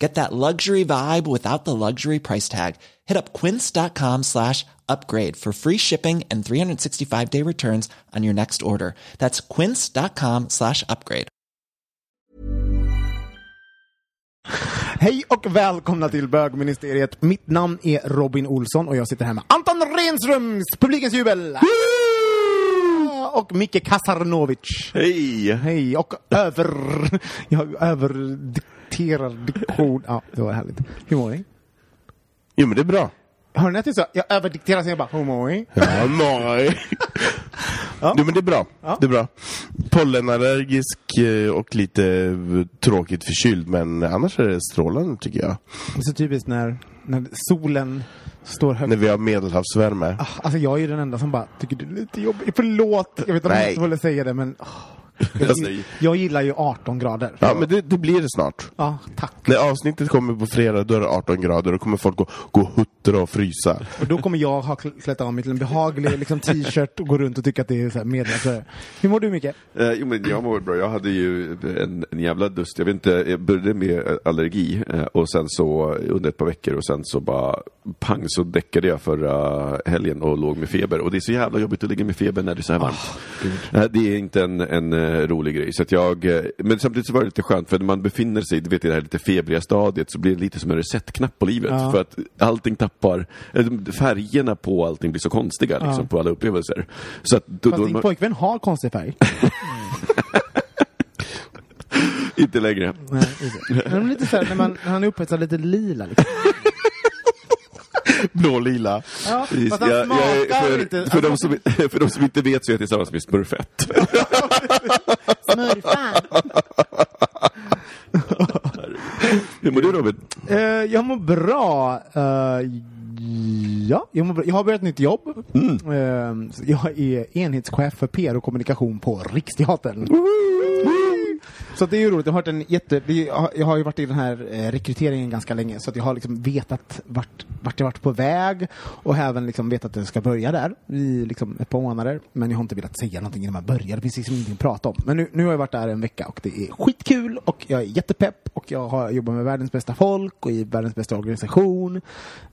Get that luxury vibe without the luxury price tag. Hit up quince.com slash upgrade for free shipping and 365 day returns on your next order. That's quince.com slash upgrade. Hej och välkomna till bögministeriet. Mitt namn är Robin Olsson och jag sitter här med Anton Renströms, publikens jubel! Och Micke Kasarnovic. Hej! Hej, och över... Jag överdikterar diktion. Ja, det var härligt. Hur mår ni? Jo men det är bra. Hör ni att jag sa? Jag överdikterar sen jag bara, ni? Ja, nej. Ja. Jo men det är bra. Ja. Det är bra. Pollenallergisk eh, och lite eh, tråkigt förkyld men annars är det strålande tycker jag. Det är så typiskt när, när solen står högt. När vi har medelhavsvärme. Ah, Alltså jag är ju den enda som bara tycker det är lite jobbigt. Förlåt, jag vet inte om jag håller säga det men... ah. Jag, jag gillar ju 18 grader. ja men det, det blir det snart. Ja, tack. När avsnittet kommer på fredag då är det 18 grader. Då kommer folk gå, gå och huttra och frysa. Och då kommer jag ha kl- klätt av mig till en behaglig liksom, t-shirt och gå runt och tycka att det är så här medel. Hur mår du Micke? Eh, jo men jag mår bra, jag hade ju en, en jävla dust. Jag vet inte, jag började med eh, allergi eh, och sen så under ett par veckor och sen så bara pang så däckade jag förra helgen och låg med feber. Och det är så jävla jobbigt att ligga med feber när det är så här varmt. Eh, det är inte en, en eh, rolig grej. Så att jag, eh, men samtidigt så var det lite skönt för när man befinner sig du vet, i det här lite febriga stadiet så blir det lite som en resetknapp på livet. Ja. För att allting tappar, eh, färgerna på allting blir så konstiga liksom, på alla upplevelser. Så att då, Fast då, din man, pojkvän har konstig färg. inte längre. Nej, det. Men lite så här, när, man, han är upphetsad lite lila liksom. Blå-lila. Ja, Precis. fast han Jag- jag för, inte... för, de som, för de som inte vet så är jag tillsammans med Smurfett. Smurfan. Hur mår du Robin? Eh, jag mår bra. Eh, ja, jag, mår bra. jag har börjat ett nytt jobb. Eh, så jag är enhetschef för PR och kommunikation på Riksteatern. Så det är ju roligt. Jag har, en jätte, jag har ju varit i den här eh, rekryteringen ganska länge så att jag har liksom vetat vart, vart jag varit på väg och även liksom vetat att jag ska börja där i liksom ett par månader. Men jag har inte velat säga någonting innan man börjar. Det finns liksom ingenting att prata om. Men nu, nu har jag varit där en vecka och det är skitkul och jag är jättepepp och jag har jobbat med världens bästa folk och i världens bästa organisation.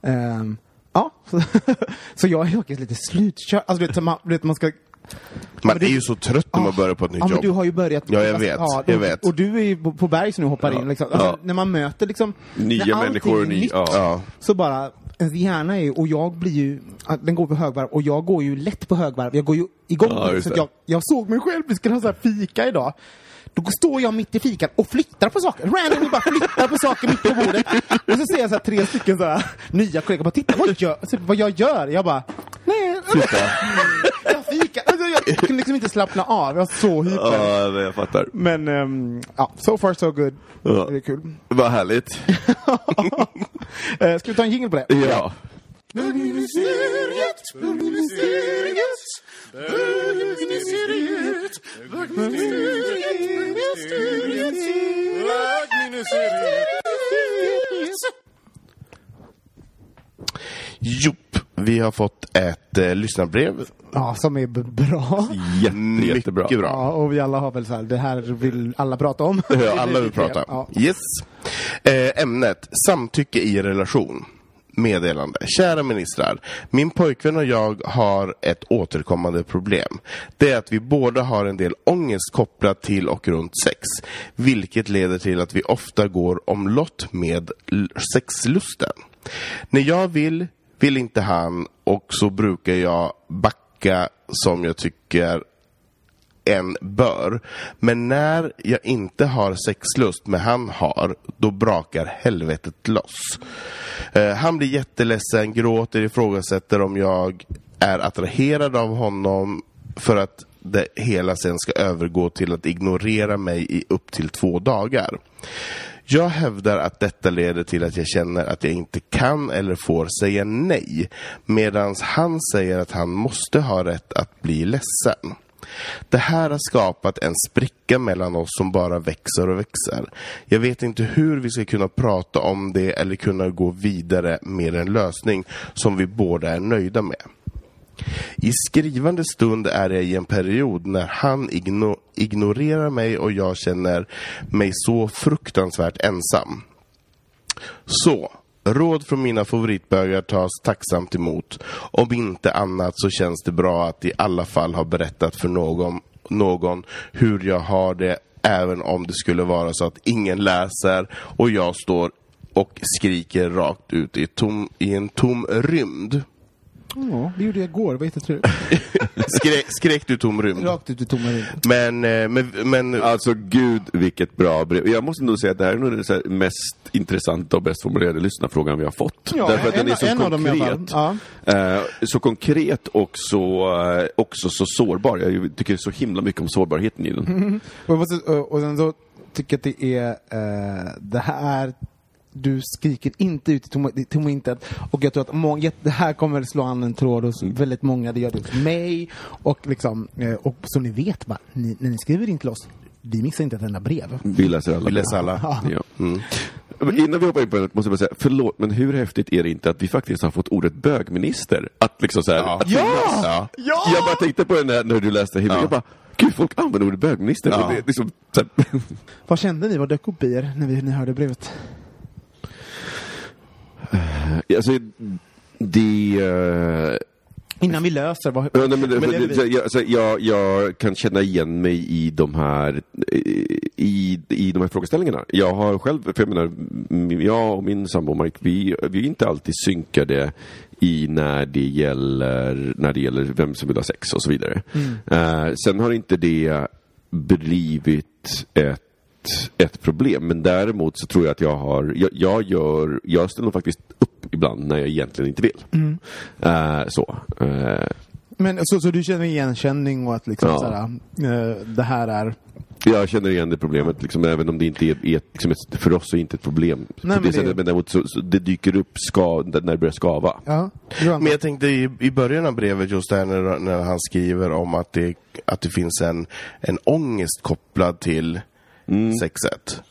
Um, ja, så, så jag är faktiskt lite slutkörd. Alltså, du vet, man, du vet, man ska man Men det- är ju så trött när man Ah, börjar på ett nytt ja, men jobb. du har ju börjat. Ja, jag vet. och, Jag vet. Och du är ju på, på berg som nu hoppar in. Liksom. Alltså, Ja. När man möter liksom... Nya människor, ny- nytt, ja. Ja. Så bara, ens hjärna är ju, och jag blir ju, den går på högvarv och jag går ju lätt på högvarv. Jag går ju igång Ja, Så jag, jag såg mig själv, vi skulle ha så här fika idag. Då står jag mitt i fikat och flyttar på saker. Randomly bara flyttar på saker mitt på bordet. Och så ser jag så här tre stycken så här nya kollegor bara titta vad, gör, alltså, vad jag gör. Jag bara, nej. Jag fikar. Alltså, jag kunde liksom inte slappna av. Jag var så hyper. Ja, jag fattar. Men ehm, ja, so far so good. Ja. Det är kul. Vad härligt. Eh, ska vi ta en jingle på det? Ja. Bögministeriet, bögministeriet, bögministeriet, bögministeriet. Jopp, vi har fått ett eh, lyssnarbrev. Ja, som är bra. Jätte, jättebra. Mycket bra. Ja, och vi alla har väl så här, det här vill alla prata om. Ja, alla vill prata. Ja. Yes. Eh, ämnet, samtycke i relation. Meddelande. Kära ministrar. Min pojkvän och jag har ett återkommande problem. Det är att vi båda har en del ångest kopplat till och runt sex. Vilket leder till att vi ofta går omlott med sexlusten. När jag vill, vill inte han och så brukar jag backa som jag tycker en bör. Men när jag inte har sexlust men han har, då brakar helvetet loss. Eh, han blir jätteledsen, gråter, ifrågasätter om jag är attraherad av honom för att det hela sen ska övergå till att ignorera mig i upp till två dagar. Jag hävdar att detta leder till att jag känner att jag inte kan eller får säga nej, medan han säger att han måste ha rätt att bli ledsen. Det här har skapat en spricka mellan oss som bara växer och växer. Jag vet inte hur vi ska kunna prata om det eller kunna gå vidare med en lösning som vi båda är nöjda med. I skrivande stund är jag i en period när han igno ignorerar mig och jag känner mig så fruktansvärt ensam. Så, råd från mina favoritbögar tas tacksamt emot. Om inte annat så känns det bra att i alla fall ha berättat för någon, någon hur jag har det även om det skulle vara så att ingen läser och jag står och skriker rakt ut i, tom, i en tom rymd. Ja, det gjorde jag igår. Vad heter det? Skrek, skrek du tom rymd? Rakt ut i tomma rymden. Men, eh, men, men Alltså gud vilket bra brev. Jag måste nog säga att det här är nog den så här mest intressanta och bäst formulerade lyssnarfrågan vi har fått. Ja, Därför att den en- är så en av dem konkret. Ja. Eh, så konkret och så, eh, också så sårbar. Jag tycker så himla mycket om sårbarheten i den. Måste, och, och sen så tycker jag att det är det här du skriker inte ut i tomma, intet. Och jag tror att många, det här kommer slå an en tråd hos väldigt många. Det gör det hos mig. Och liksom, eh, och så ni vet bara, ni, när ni skriver in till oss, vi missar inte ett enda brev. Vi läser alla. vi läser alla. Ja. Men Innan vi hoppar in på det måste jag bara säga, förlåt, men hur häftigt är det inte att vi faktiskt har fått ordet bögminister? Att liksom så här, Ja. att Ja! finnas. Ja! Jag bara tänkte på den här när du läste himlen, Ja. jag bara, gud folk använder ordet bögminister. Ja. Det liksom, så här, Vad kände ni? Vad dök upp i er när vi, ni hörde brevet? Alltså, det... eh, Innan vi löser, vad... Ja, nej, men, Men det- jag, så jag, jag kan känna igen mig i de här i, i de här frågeställningarna. Jag har själv, för jag menar, jag och min sambo Mike, vi, vi är inte alltid synkade i när det gäller, när det gäller vem som vill ha sex och så vidare. Eh, sen har inte det blivit ett ett problem, men däremot så tror jag att jag har, jag, jag gör, jag ställer faktiskt upp ibland när jag egentligen inte vill. Eh, så. Eh, Men så, så du känner igenkänning och att liksom Ja. såhär, eh, det här är... Jag känner igen det problemet, liksom, även om det inte är, är liksom ett, för oss är inte ett problem. Nej, men det det- sättet, men däremot så, så det dyker upp ska, när det börjar skava. Ja, Men jag tänkte i, i början av brevet just där när, när han skriver om att det, att det finns en, en ångest kopplad till sexet.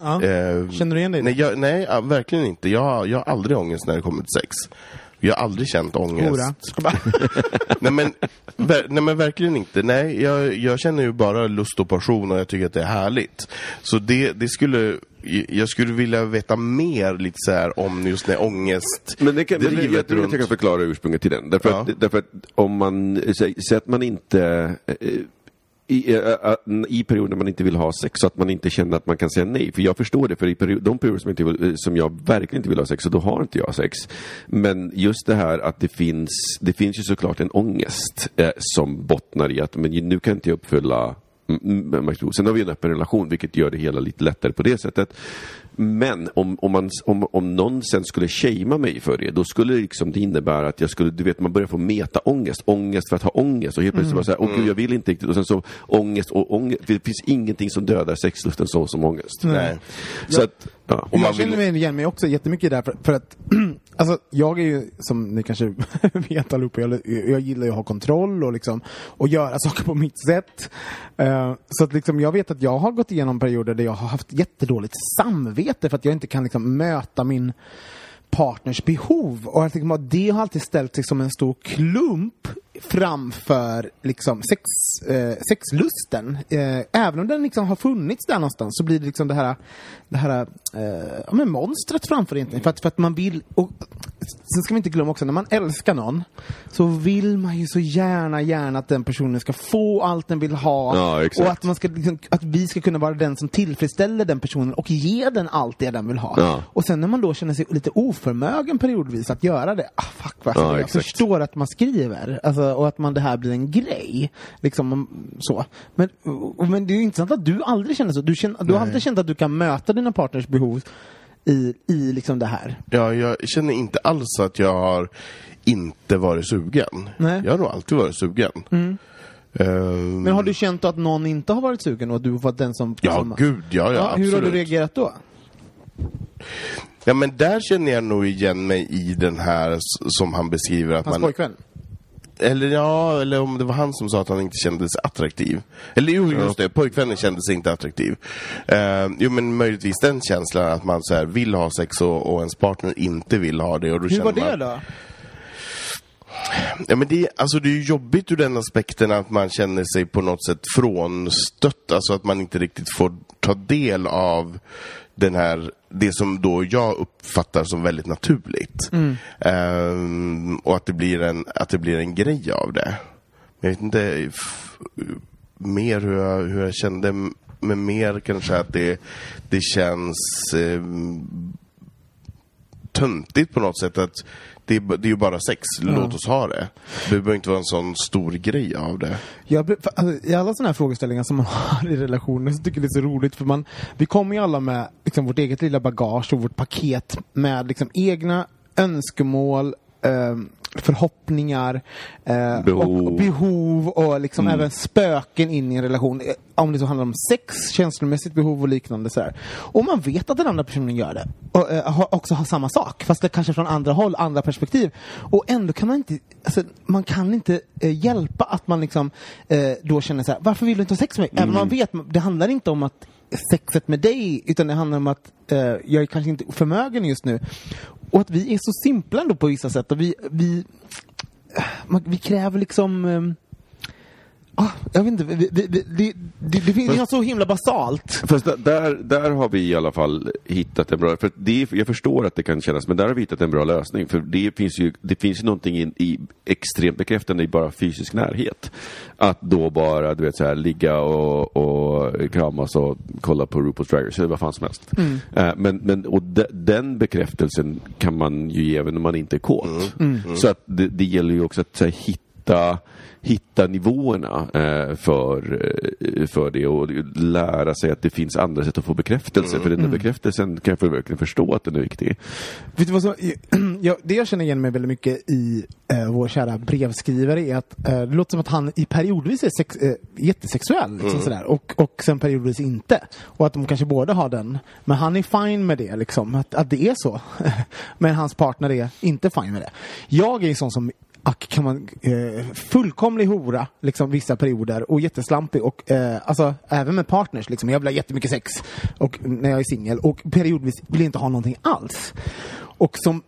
ja. Eh, Känner du igen dig? Nej, jag, nej ja, verkligen inte. Jag, jag har aldrig ångest när det kommer till sex. Jag har aldrig känt ångest. Nej, men, ver, nej men verkligen inte. Nej, jag, jag känner ju bara lust och passion och jag tycker att det är härligt. Så det, det skulle, jag skulle vilja veta mer lite så här om just när ångest Men det kan, men jag, jag tror att jag kan förklara ursprunget till den. Därför, Ja. att, därför att om man, säg, säg att man inte eh, i, äh, i perioder man inte vill ha sex så att man inte känner att man kan säga nej. För jag förstår det, för i period, de perioder som, inte vill, som jag verkligen inte vill ha sex, så då har inte jag sex. Men just det här att det finns, det finns ju såklart en ångest äh, som bottnar i att men nu kan inte jag uppfylla Sen har vi en öppen relation vilket gör det hela lite lättare på det sättet. Men om, om, man, om, om någon sen skulle shamea mig för det, då skulle det liksom det innebära att jag skulle, du vet man börjar få meta-ångest. Ångest för att ha ångest. Och helt plötsligt bara så här, åh gud jag vill inte riktigt. Och sen så ångest och ångest. Det finns ingenting som dödar sexlusten så som ångest. Nej. Så att, ja. Jag vill- känner mig igen mig också jättemycket där för, för att alltså, jag är ju, som ni kanske vet allihopa, jag, jag gillar ju att ha kontroll och liksom och göra saker på mitt sätt. Uh, så att liksom, jag vet att jag har gått igenom perioder där jag har haft jättedåligt samvete för att jag inte kan liksom möta min partners behov. Och jag tycker det har alltid ställt sig som en stor klump framför liksom sex, eh, sexlusten. Eh, även om den liksom har funnits där någonstans så blir det liksom det här, det här eh, ja, men monstret framför egentligen. För att, för att man vill... Och, sen ska vi inte glömma också, när man älskar någon så vill man ju så gärna, gärna att den personen ska få allt den vill ha. Ja, och att, man ska, liksom, att vi ska kunna vara den som tillfredsställer den personen och ge den allt det den vill ha. Ja. Och sen när man då känner sig lite oförmögen periodvis att göra det, ah, fuck vad Ja, jag exakt. förstår att man skriver, alltså, och att man det här blir en grej. Liksom, så. Men, och, men det är ju intressant att du aldrig känner så. Du, känner, du har alltid känt att du kan möta dina partners behov i, i liksom det här. Ja, jag känner inte alls att jag har inte varit sugen. Nej. Jag har nog alltid varit sugen. Ehm, Men har du känt att någon inte har varit sugen och du har varit den som... Ja, som gud, ja, ja, hur har du absolut. reagerat då? Ja, men där känner jag nog igen mig i den här som han beskriver att Hans man... pojkvän? Eller ja, eller om det var han som sa att han inte kände sig attraktiv. Eller jo, just det, pojkvännen kände sig inte attraktiv. Eh, jo, men möjligtvis den känslan att man så här, vill ha sex och, och ens partner inte vill ha det. Och då Hur var det man, då? Ja, men det, alltså, det är jobbigt ur den aspekten att man känner sig på något sätt frånstött. Alltså att man inte riktigt får ta del av den här, det som då jag uppfattar som väldigt naturligt. Ehm, och att det, blir en, att det blir en grej av det. Jag vet inte mer hur jag, hur jag kände, men mer kanske att det, det känns ehm, töntigt på något sätt att det är, det är ju bara sex, låt oss ha det. Det behöver inte vara en sån stor grej av det. Jag, för, alltså, I alla sådana här frågeställningar som man har i relationer så tycker jag det är så roligt för man, vi kommer ju alla med liksom, vårt eget lilla bagage och vårt paket med liksom, egna önskemål, ehm, förhoppningar eh, Behov. och, behov och liksom även spöken in i en relation. Eh, Om det så handlar om sex, känslomässigt behov och liknande. Så här. Och man vet att den andra personen gör det. Och eh, också har samma sak, fast det kanske från andra håll, andra perspektiv. Och ändå kan man inte, alltså, man kan inte eh, hjälpa att man liksom eh, då känner så här, varför vill du inte ha sex med mig? Även om man vet, det handlar inte om att sexet med dig, utan det handlar om att eh, jag är kanske inte förmögen just nu. Och att vi är så simpla ändå på vissa sätt. Och vi, vi, eh, man, vi kräver liksom... Eh, ah, jag vet inte, det, det, det, det finns något så himla basalt. Fast där- där, har vi i alla fall hittat en bra... För det, är- jag förstår att det kan kännas, men där har vi hittat en bra lösning. För det finns ju, det finns ju någonting i, i extremt bekräftande i bara fysisk närhet. Att då bara, du vet, så här, ligga och, och kramas och kolla på RuPaul's Drag Race, eller vad fan som helst. Eh, men, men, och de, den bekräftelsen kan man ju ge även om man inte är kåt. Så att det, det gäller ju också att så här, hitta hitta nivåerna eh, för, eh, för det och lära sig att det finns andra sätt att få bekräftelse. För den där bekräftelsen kan jag verkligen förstå att den är viktig. Vet du vad som, jag, det jag känner igen mig väldigt mycket i eh, vår kära brevskrivare är att eh, det låter som att han i periodvis är sex, eh, jättesexuell. Liksom sådär, och, och sen periodvis inte. Och att de kanske båda har den. Men han är fine med det, liksom, att, att det är så. Men hans partner är inte fine med det. Jag är en sån som ack, kan man, eh, fullkomlig hora liksom, vissa perioder och jätteslampig och eh, alltså även med partners liksom. Jag vill ha jättemycket sex och, när jag är singel och periodvis vill jag inte ha någonting alls. Och som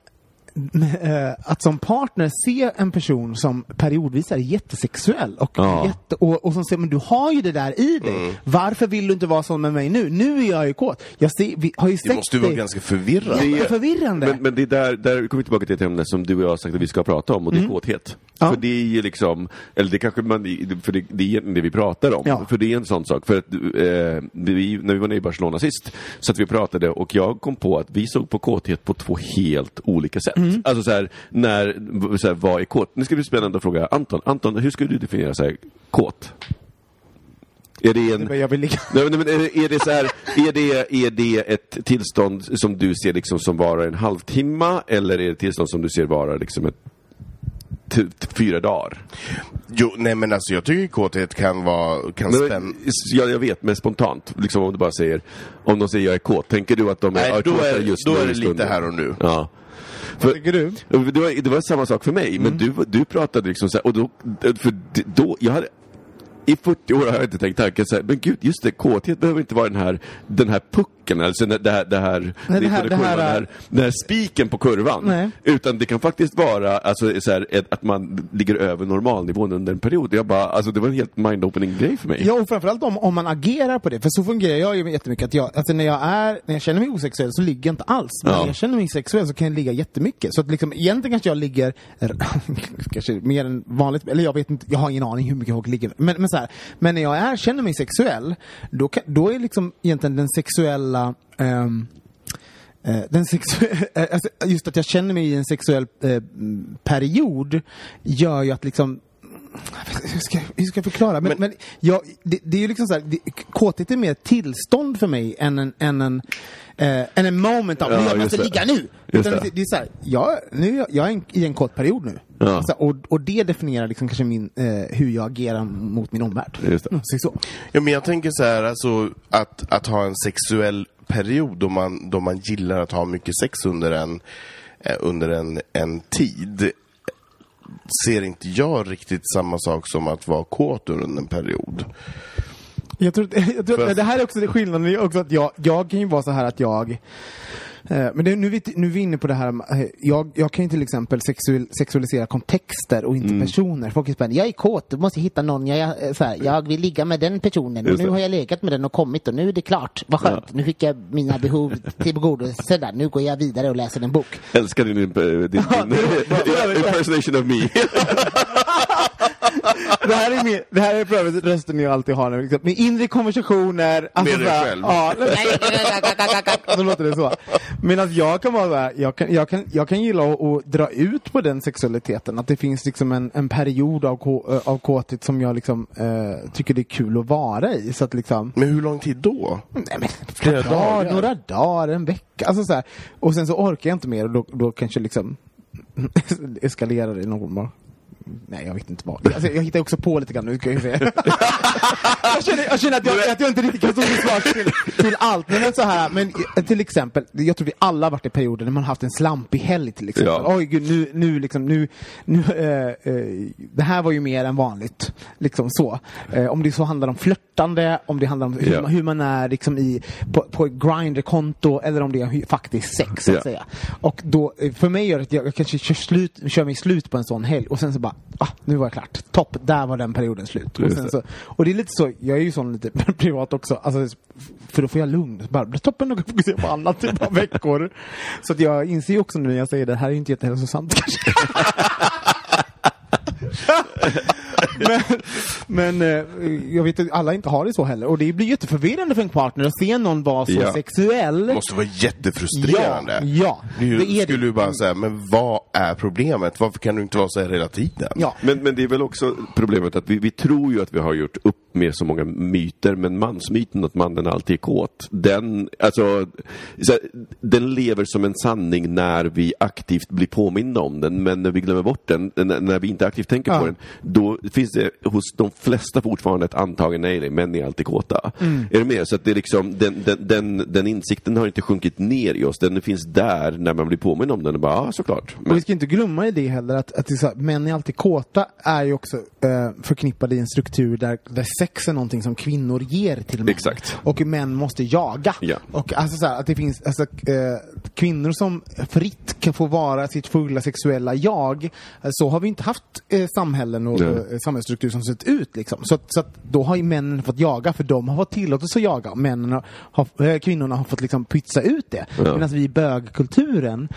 att som partner se en person som periodvis är jättesexuell och, Ja. jätte, och, och som säger men du har ju det där i dig. Varför vill du inte vara sån med mig nu? Nu är jag ju kåt. Jag ser, vi har ju Det sett måste ju vara ganska förvirrande. Det är förvirrande. Men, men det är där, där kommer vi tillbaka till ett ämne som du och jag har sagt att vi ska prata om och det är kåthet. Mm. Ja. För det är ju liksom, eller det kanske man, för det, det är egentligen det vi pratar om. Ja. För det är en sån sak. För att eh, vi, när vi var nere i Barcelona sist, så att vi pratade och jag kom på att vi såg på kåthet på två helt olika sätt. Mm. Alltså så här, när, så här, vad är kåt? Nu ska det bli spännande att fråga Anton. Anton, hur skulle du definiera så här, kåt? Är det en... Jag vill ligga. Nej, men är, det så här, är det, är det ett tillstånd som du ser liksom som varar en halvtimme eller är det ett tillstånd som du ser vara liksom ett fyra dagar? Jo, nej men alltså jag tycker kåthet kan vara, kan Men, spänna. ja, jag vet, men spontant, liksom om du bara säger, om de säger jag är kåt, tänker du att de är, Nej, då kåta är, just då är det lite stunden? här och nu. Ja. För, Tycker du? det, var, det var samma sak för mig, men du, du pratade liksom så här, och då, för då, jag hade i 40 år har jag inte tänkt tanken så här, men gud, just det, kåthet behöver inte vara den här, den här pucken, alltså det här, det här, Nej, det här- det kurvan, det här, den här spiken på kurvan. Nej. Utan det kan faktiskt vara alltså, så här, att man ligger över normalnivån under en period. Jag bara, alltså, det var en helt mind-opening grej för mig. Ja, och framförallt om, om man agerar på det. För så fungerar jag ju jättemycket. Att jag, alltså när, jag är, när jag känner mig osexuell så ligger jag inte alls. Men Ja. när jag känner mig sexuell så kan jag ligga jättemycket. Så att liksom, egentligen kanske jag ligger kanske mer än vanligt. Eller jag vet inte, jag har ingen aning hur mycket jag ligger. Men, men, så här, men när jag erkänner mig sexuell, då, kan, då är liksom egentligen den sexuella um, den sexu- eh, alltså, just att jag känner mig i en sexuell eh, period gör ju att liksom hur ska, hur ska jag förklara? Men, men, jag, det, det är ju liksom så här, det, kåthet är mer tillstånd för mig än en, än en, eh, än en moment av Ja, jag måste det. ligga nu. Just Utan det. det. Det, är så här, jag, nu, är jag- är en, i en kåt period nu. Ja. Så, och, och det definierar liksom kanske min, eh, hur jag agerar mot min omvärld. Just det. Mm, så, så. Ja, men jag tänker så här, alltså, att, att ha en sexuell period då man, då man gillar att ha mycket sex under en, eh, under en, en tid ser inte jag riktigt samma sak som att vara kåt under en period. Jag tror, jag tror det här är också det skillnaden, är också att jag, jag kan ju vara så här att jag men det, nu, nu är vi inne på det här, eh, jag, jag kan ju till exempel sexuell, sexualisera kontexter och Mm. inte personer. Folk är spända, jag är kåt, du måste hitta någon, jag, är, eh, så här, jag vill ligga med den personen och nu har jag legat med den och kommit och nu är det klart, vad skönt, nu fick jag mina behov tillgodosedda, nu går jag vidare och läser en bok. Älskar din, din, din, din impersonation of me. det här är, min, det här är för övrigt rösten jag alltid har nu, liksom, med inre konversationer. Alltså Med dig själv. Ja, så låter det så. Medan jag kan vara där, jag kan, jag kan, jag kan gilla att, att dra ut på den sexualiteten. Att det finns liksom en, en period av, eh, av kåthet som jag liksom, eh, tycker det är kul att vara i. Så att liksom, Men hur lång tid då? nej men, Flera dagar, dagar? några dagar, en vecka. Alltså så här. Och sen så orkar jag inte mer och då, då kanske liksom eskalerar i någon form av Nej, jag vet inte vad. Alltså, jag hittar också på lite grann nu, ska jag säga. jag, känner, jag känner att jag, att jag inte riktigt kan stå till svars till, till allt. Men så här, men till exempel, jag tror vi alla har varit i perioder när man haft en slampig helg till exempel. Ja. Oj gud, nu, nu liksom, nu, nu eh, eh, det här var ju mer än vanligt. Liksom så. Eh, om det så handlar om flörtande, om det handlar om hur, Ja. man, hur man är liksom i, på, på ett Grindr-konto eller om det är faktiskt sex, så att Ja. säga. Och då, för mig gör det att jag, jag kanske kör, slut, kör mig slut på en sån helg och sen så bara, ah, nu var jag klart. Topp, där var den perioden slut. Och, det. så, och det är lite så, jag är ju sån lite privat också, alltså, för då får jag lugn. Bara, det toppen och fokusera på annat ett par veckor. Så att jag inser ju också nu när jag säger det, det här är ju inte jättehälsosamt kanske. men men eh, jag vet att alla inte har det så heller. Och det blir jätteförvirrande för en partner att se någon vara så Ja. sexuell. Det måste vara jättefrustrerande. Ja, ja. Det, är ju- Det är det. skulle ju bara säga, men vad är problemet? Varför kan du inte vara så här hela tiden? Ja. Men, men det är väl också problemet att vi, vi tror ju att vi har gjort upp med så många myter, men mansmyten att mannen alltid är kåt, den, alltså, den lever som en sanning när vi aktivt blir påminna om den, men när vi glömmer bort den, när, vi inte aktivt tänker Ja. på den, då finns det hos de flesta fortfarande ett antagande, nej, nej, män är alltid kåta. Är du med? Så att det är liksom, den, den, den, den insikten har inte sjunkit ner i oss, den finns där när man blir påminn om den och bara, ja, såklart. Och vi ska inte glömma i det heller att, att det är så här, män är alltid kåta är ju också eh, förknippade i en struktur där, där sex är någonting som kvinnor ger till män. Exakt. Och män måste jaga. Ja. Och alltså så här, att det finns alltså, eh, kvinnor som fritt kan få vara sitt fulla sexuella jag. Eh, Så har vi inte haft eh, samhällen och Nej. eh, samhällsstruktur som sett ut liksom. Så, så att då har ju männen fått jaga för de har fått tillåtelse att jaga. Männen har, har, eh, kvinnorna har fått liksom pytsa ut det. Ja. Medan vi i bögkulturen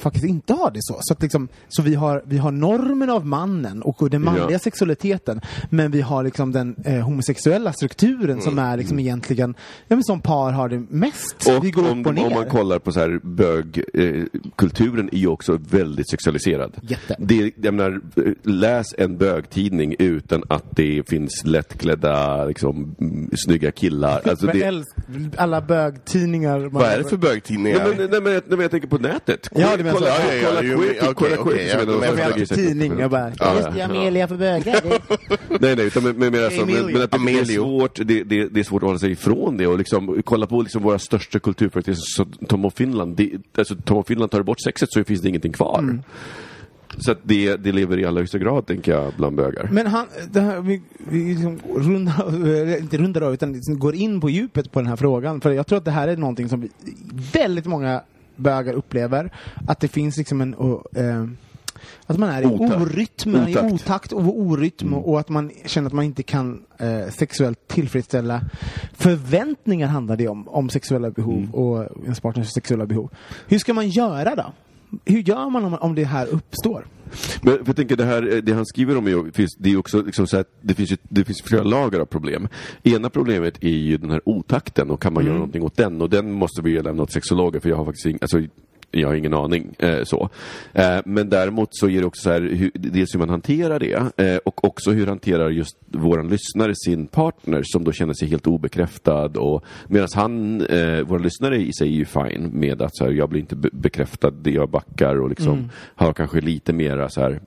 faktiskt inte har det så. Så, att liksom, så vi, har, vi har normen av mannen och den manliga Ja. sexualiteten men vi har liksom den eh, homosexuella strukturen som är liksom egentligen, ja men som par har det mest. Och vi går om, upp och ner. om man kollar på så här bögkulturen eh, är ju också väldigt sexualiserad. Jätte. Det, jag menar, eh, läs en bögtidning utan att det finns lättklädda, liksom, mm, snygga killar. Alltså det, alla bögtidningar. Vad är det för bögtidningar? Nej, men, nej, men, nej, men jag tänker på nätet. Ja, det menar kolla, jag. kolla, ja, kolla, ja, som är någon slags tidning, jag bara, Ja, just ja. det, Amelia för bögar. Det- Nej, nej, utan men, alltså, men, att det, det, är svårt, det, det, det är svårt att hålla sig ifrån det och liksom kolla på liksom våra största kulturföreteelser som Tom och Finland. Det, alltså, Tom och Finland tar bort sexet så finns det ingenting kvar. Så att det, det lever i allra högsta grad, tänker jag, bland bögar. Men han, det här, vi, vi liksom rundar, inte rundar av, utan liksom går in på djupet på den här frågan. För jag tror att det här är någonting som vi, väldigt många bögar upplever. Att det finns liksom en... och, eh, att man är i Otakt. orytm, i Otakt. och orytm och att man känner att man inte kan eh, sexuellt tillfredsställa förväntningar handlar det om, om sexuella behov och ens partners sexuella behov. Hur ska man göra då? Hur gör man om, om det här uppstår? Men jag tänker det här, eh, det han skriver om är finns, det är också liksom så att det finns ju, det finns flera lager av problem. Ena problemet är ju den här otakten och kan man göra någonting åt den? Och den måste vi lämna åt sexologer för jag har faktiskt ing, alltså, jag har ingen aning. Eh, så. Eh, men däremot så är det också så här, hur, dels hur man hanterar det eh, och också hur hanterar just våran lyssnare sin partner som då känner sig helt obekräftad. Och, medan han, eh, våra lyssnare i sig är ju fine med att så här, jag blir inte be- bekräftad, jag backar och liksom har kanske lite mera så här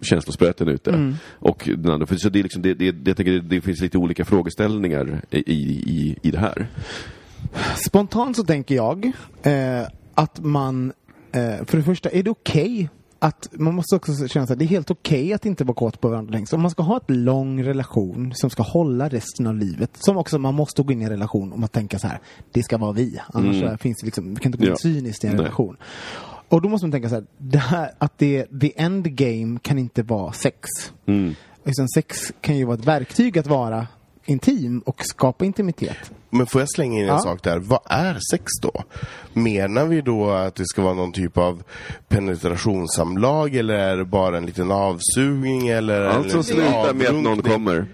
känslospröten ute. Och den andra, för så det, är liksom, det, det, det, jag tänker, det, det finns lite olika frågeställningar i, i, i det här. Spontant så tänker jag eh, att man, eh, för det första, är det okej att man måste också känna att det är helt okej att inte vara kåt på varandra längre. Så Om man ska ha en lång relation som ska hålla resten av livet, som också man måste gå in i en relation och tänka så här, det ska vara vi. Annars så finns det liksom, vi kan inte gå Ja. cyniskt i en Nej. relation. Och då måste man tänka så här, det här att det, the end game kan inte vara sex. Utan sex kan ju vara ett verktyg att vara intim och skapa intimitet. Men får jag slänga in en Ja. sak där? Vad är sex då? Menar vi då att det ska vara någon typ av penetrationssamlag eller är det bara en liten avsugning eller Alltså en sluta med att någon kommer.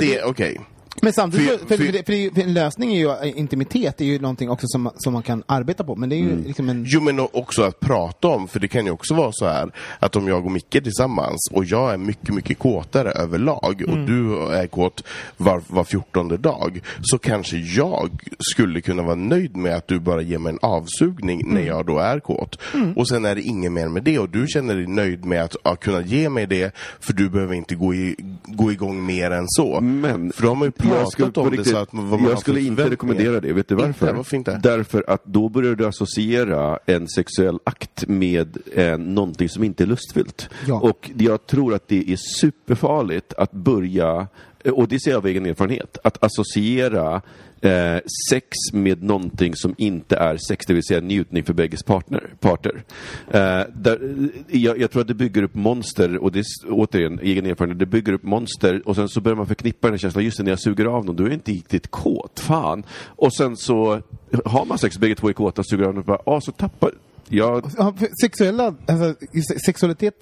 Det, okej. Men samtidigt, För- för, för, för- det- en lösning är ju, eh, intimitet är ju någonting också som, som man kan arbeta på. Men det är ju liksom en... Jo men också att prata om, för det kan ju också vara så här att om jag och Micke tillsammans och jag är mycket, mycket kåtare överlag och du är kåt var, var fjortonde dag så kanske jag skulle kunna vara nöjd med att du bara ger mig en avsugning när jag då är kåt. Och sen är det inget mer med det och du känner dig nöjd med att ja, kunna ge mig det för du behöver inte gå, i, gå igång mer än så. Men för då har man ju pratat skulle om det riktigt- så att man, Jag skulle inte rekommendera det. Vet du varför? Inte? Varför inte? Därför att då börjar du associera en sexuell akt med eh, någonting som inte är lustfyllt. Ja. Och jag tror att det är superfarligt att börja, Eh, och det ser jag av egen erfarenhet, att associera eh, sex med någonting som inte är sex, det vill säga njutning för bägges partner, parter. Eh, där, eh, jag, jag tror att det bygger upp monster, och det är återigen egen erfarenhet, det bygger upp monster och sen så börjar man förknippa den här känslan, just det, när jag suger av någon, då är jag inte riktigt kåt, fan. Och sen så har man sex, bägge två är kåta, suger av någon, och bara, ah, så tappar jag sexuella, alltså, se- sexualitet,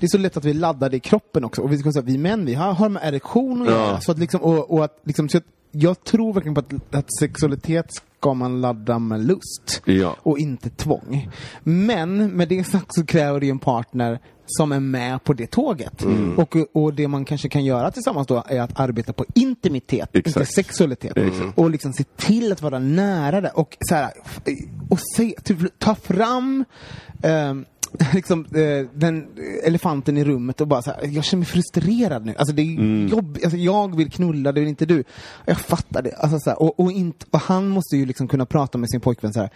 det är så lätt att vi laddar det i kroppen också. Och vi, ska säga, vi män, vi har, har med erektion att Ja. göra. Så att liksom, och, och att, liksom, så att jag tror verkligen på att, att sexualitet ska man ladda med lust. Ja. Och inte tvång. Men med det sagt så kräver det ju en partner som är med på det tåget. Mm. Och, och det man kanske kan göra tillsammans då är att arbeta på intimitet, inte Exakt. sexualitet. Exakt. Och liksom se till att vara nära det. Och, så här, och se, typ, ta fram ehm, liksom, eh, den elefanten i rummet och bara så här, jag känner mig frustrerad nu. Alltså det är Mm. jobb, alltså, jag vill knulla, det vill inte du. Jag fattar det. Alltså, så här, och, och, inte, och han måste ju liksom kunna prata med sin pojkvän så här.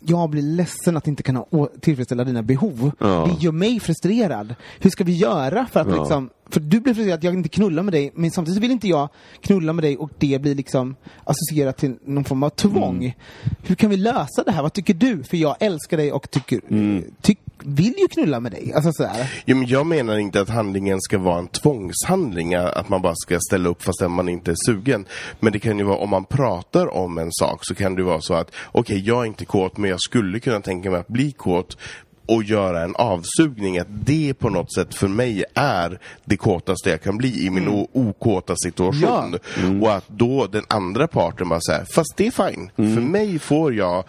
Jag blir ledsen att inte kunna tillfredsställa dina behov. Ja. Det gör mig frustrerad. Hur ska vi göra för att Ja. liksom för du blir frustrerad att jag inte knullar med dig, men samtidigt vill inte jag knulla med dig och det blir liksom associerat till någon form av tvång. Mm. Hur kan vi lösa det här? Vad tycker du? För jag älskar dig och tycker, Mm. tyck, vill ju knulla med dig. Alltså sådär. Ja, men jag menar inte att handlingen ska vara en tvångshandling, att man bara ska ställa upp fastän man inte är sugen. Men det kan ju vara, om man pratar om en sak så kan det vara så att okej, jag är inte kåt men jag skulle kunna tänka mig att bli kåt och göra en avsugning, att det på något sätt för mig är det kåtaste jag kan bli i min o- okåta situation. Och att då den andra parten bara säger, fast det är fine. För mig får jag,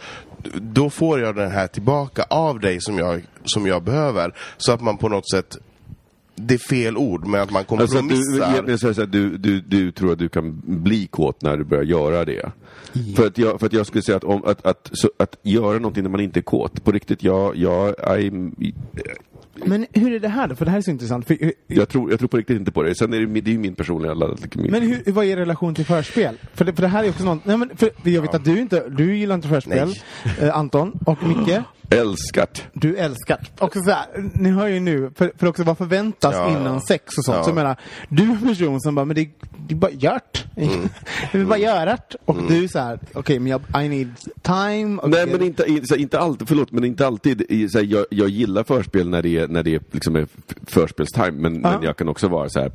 då får jag den här tillbaka av dig som jag, som jag behöver. Så att man på något sätt det är fel ord, men att man Alltså att du, kompromissar. jag här, du, du, du tror att du kan bli kåt när du börjar göra det. För, att jag, för att jag skulle säga att, om, att, att, så, att göra någonting när man inte är kåt, på riktigt, jag, jag, I'm, Men hur är det här då? För det här är så intressant. För, hur- jag, tror, jag tror på riktigt inte på det. Sen är det, det är ju min personliga... Min, men hur, vad är relation till förspel? För det, för det här är också något, nej men för jag vet att du inte, du gillar inte förspel, eh, Anton och Micke. Älskat. Du älskar. Och så här, ni hör ju nu, för, för också vad förväntas Ja, innan ja. sex och sånt. Ja. Så jag menar, du är en person som bara, men det, det är bara gjort. Mm. det är bara görat. Och du är så här, okej men jag, I need time. och- Nej men inte, inte alltid, förlåt, men inte alltid. Så, här, jag, jag gillar förspel när det är, när det är, liksom förspelstime, men, men jag kan också vara så här.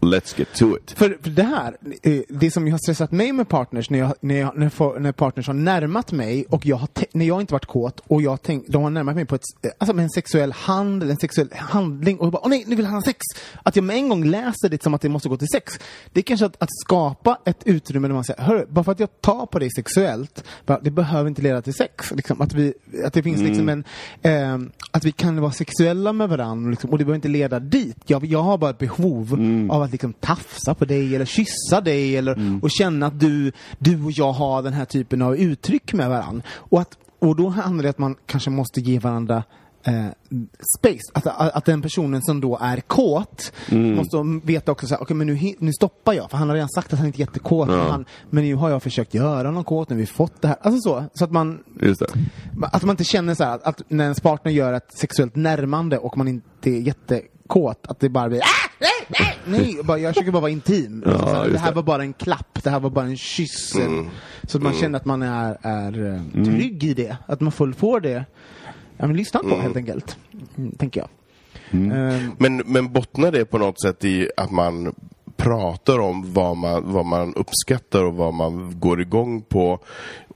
Let's get to it. För, för det här, eh, det som har stressat mig med partners, när, jag, när, jag, när, när partners har närmat mig och jag har när jag inte varit kåt och jag tänk, de har närmat mig på ett, eh, alltså med en sexuell handel, en sexuell handling och jag bara, åh nej, nu vill han ha sex! Att jag med en gång läser det som att det måste gå till sex. Det är kanske att, att skapa ett utrymme där man säger, hörru, bara för att jag tar på dig sexuellt, bara, det behöver inte leda till sex. Liksom, att, vi, att det finns liksom en, eh, att vi kan vara sexuella med varandra liksom, och det behöver inte leda dit. Jag, jag har bara ett behov av att liksom tafsa på dig eller kyssa dig eller och känna att du, du och jag har den här typen av uttryck med varandra. Och, att, och då handlar det om att man kanske måste ge varandra eh, space. Att, att, den personen som då är kåt måste veta också såhär, okej men nu, nu stoppar jag, för han har redan sagt att han inte är jättekåt. Men, han, men nu har jag försökt göra honom kåt, nu har vi fått det här. Alltså så, så att man att man inte känner så att, att när ens partner gör ett sexuellt närmande och man inte är jättekåt, att det bara blir ah, nej, jag försöker bara vara intim. Ja, här, det här det. var bara en klapp, det här var bara en kyss. Så att man känner att man är, är eh, Mm. trygg i det, att man får, får det ja, men lyssnat på helt enkelt, mm, tänker jag. Mm. Ehm, Men, men bottnar det på något sätt i att man pratar om vad man, vad man uppskattar och vad man går igång på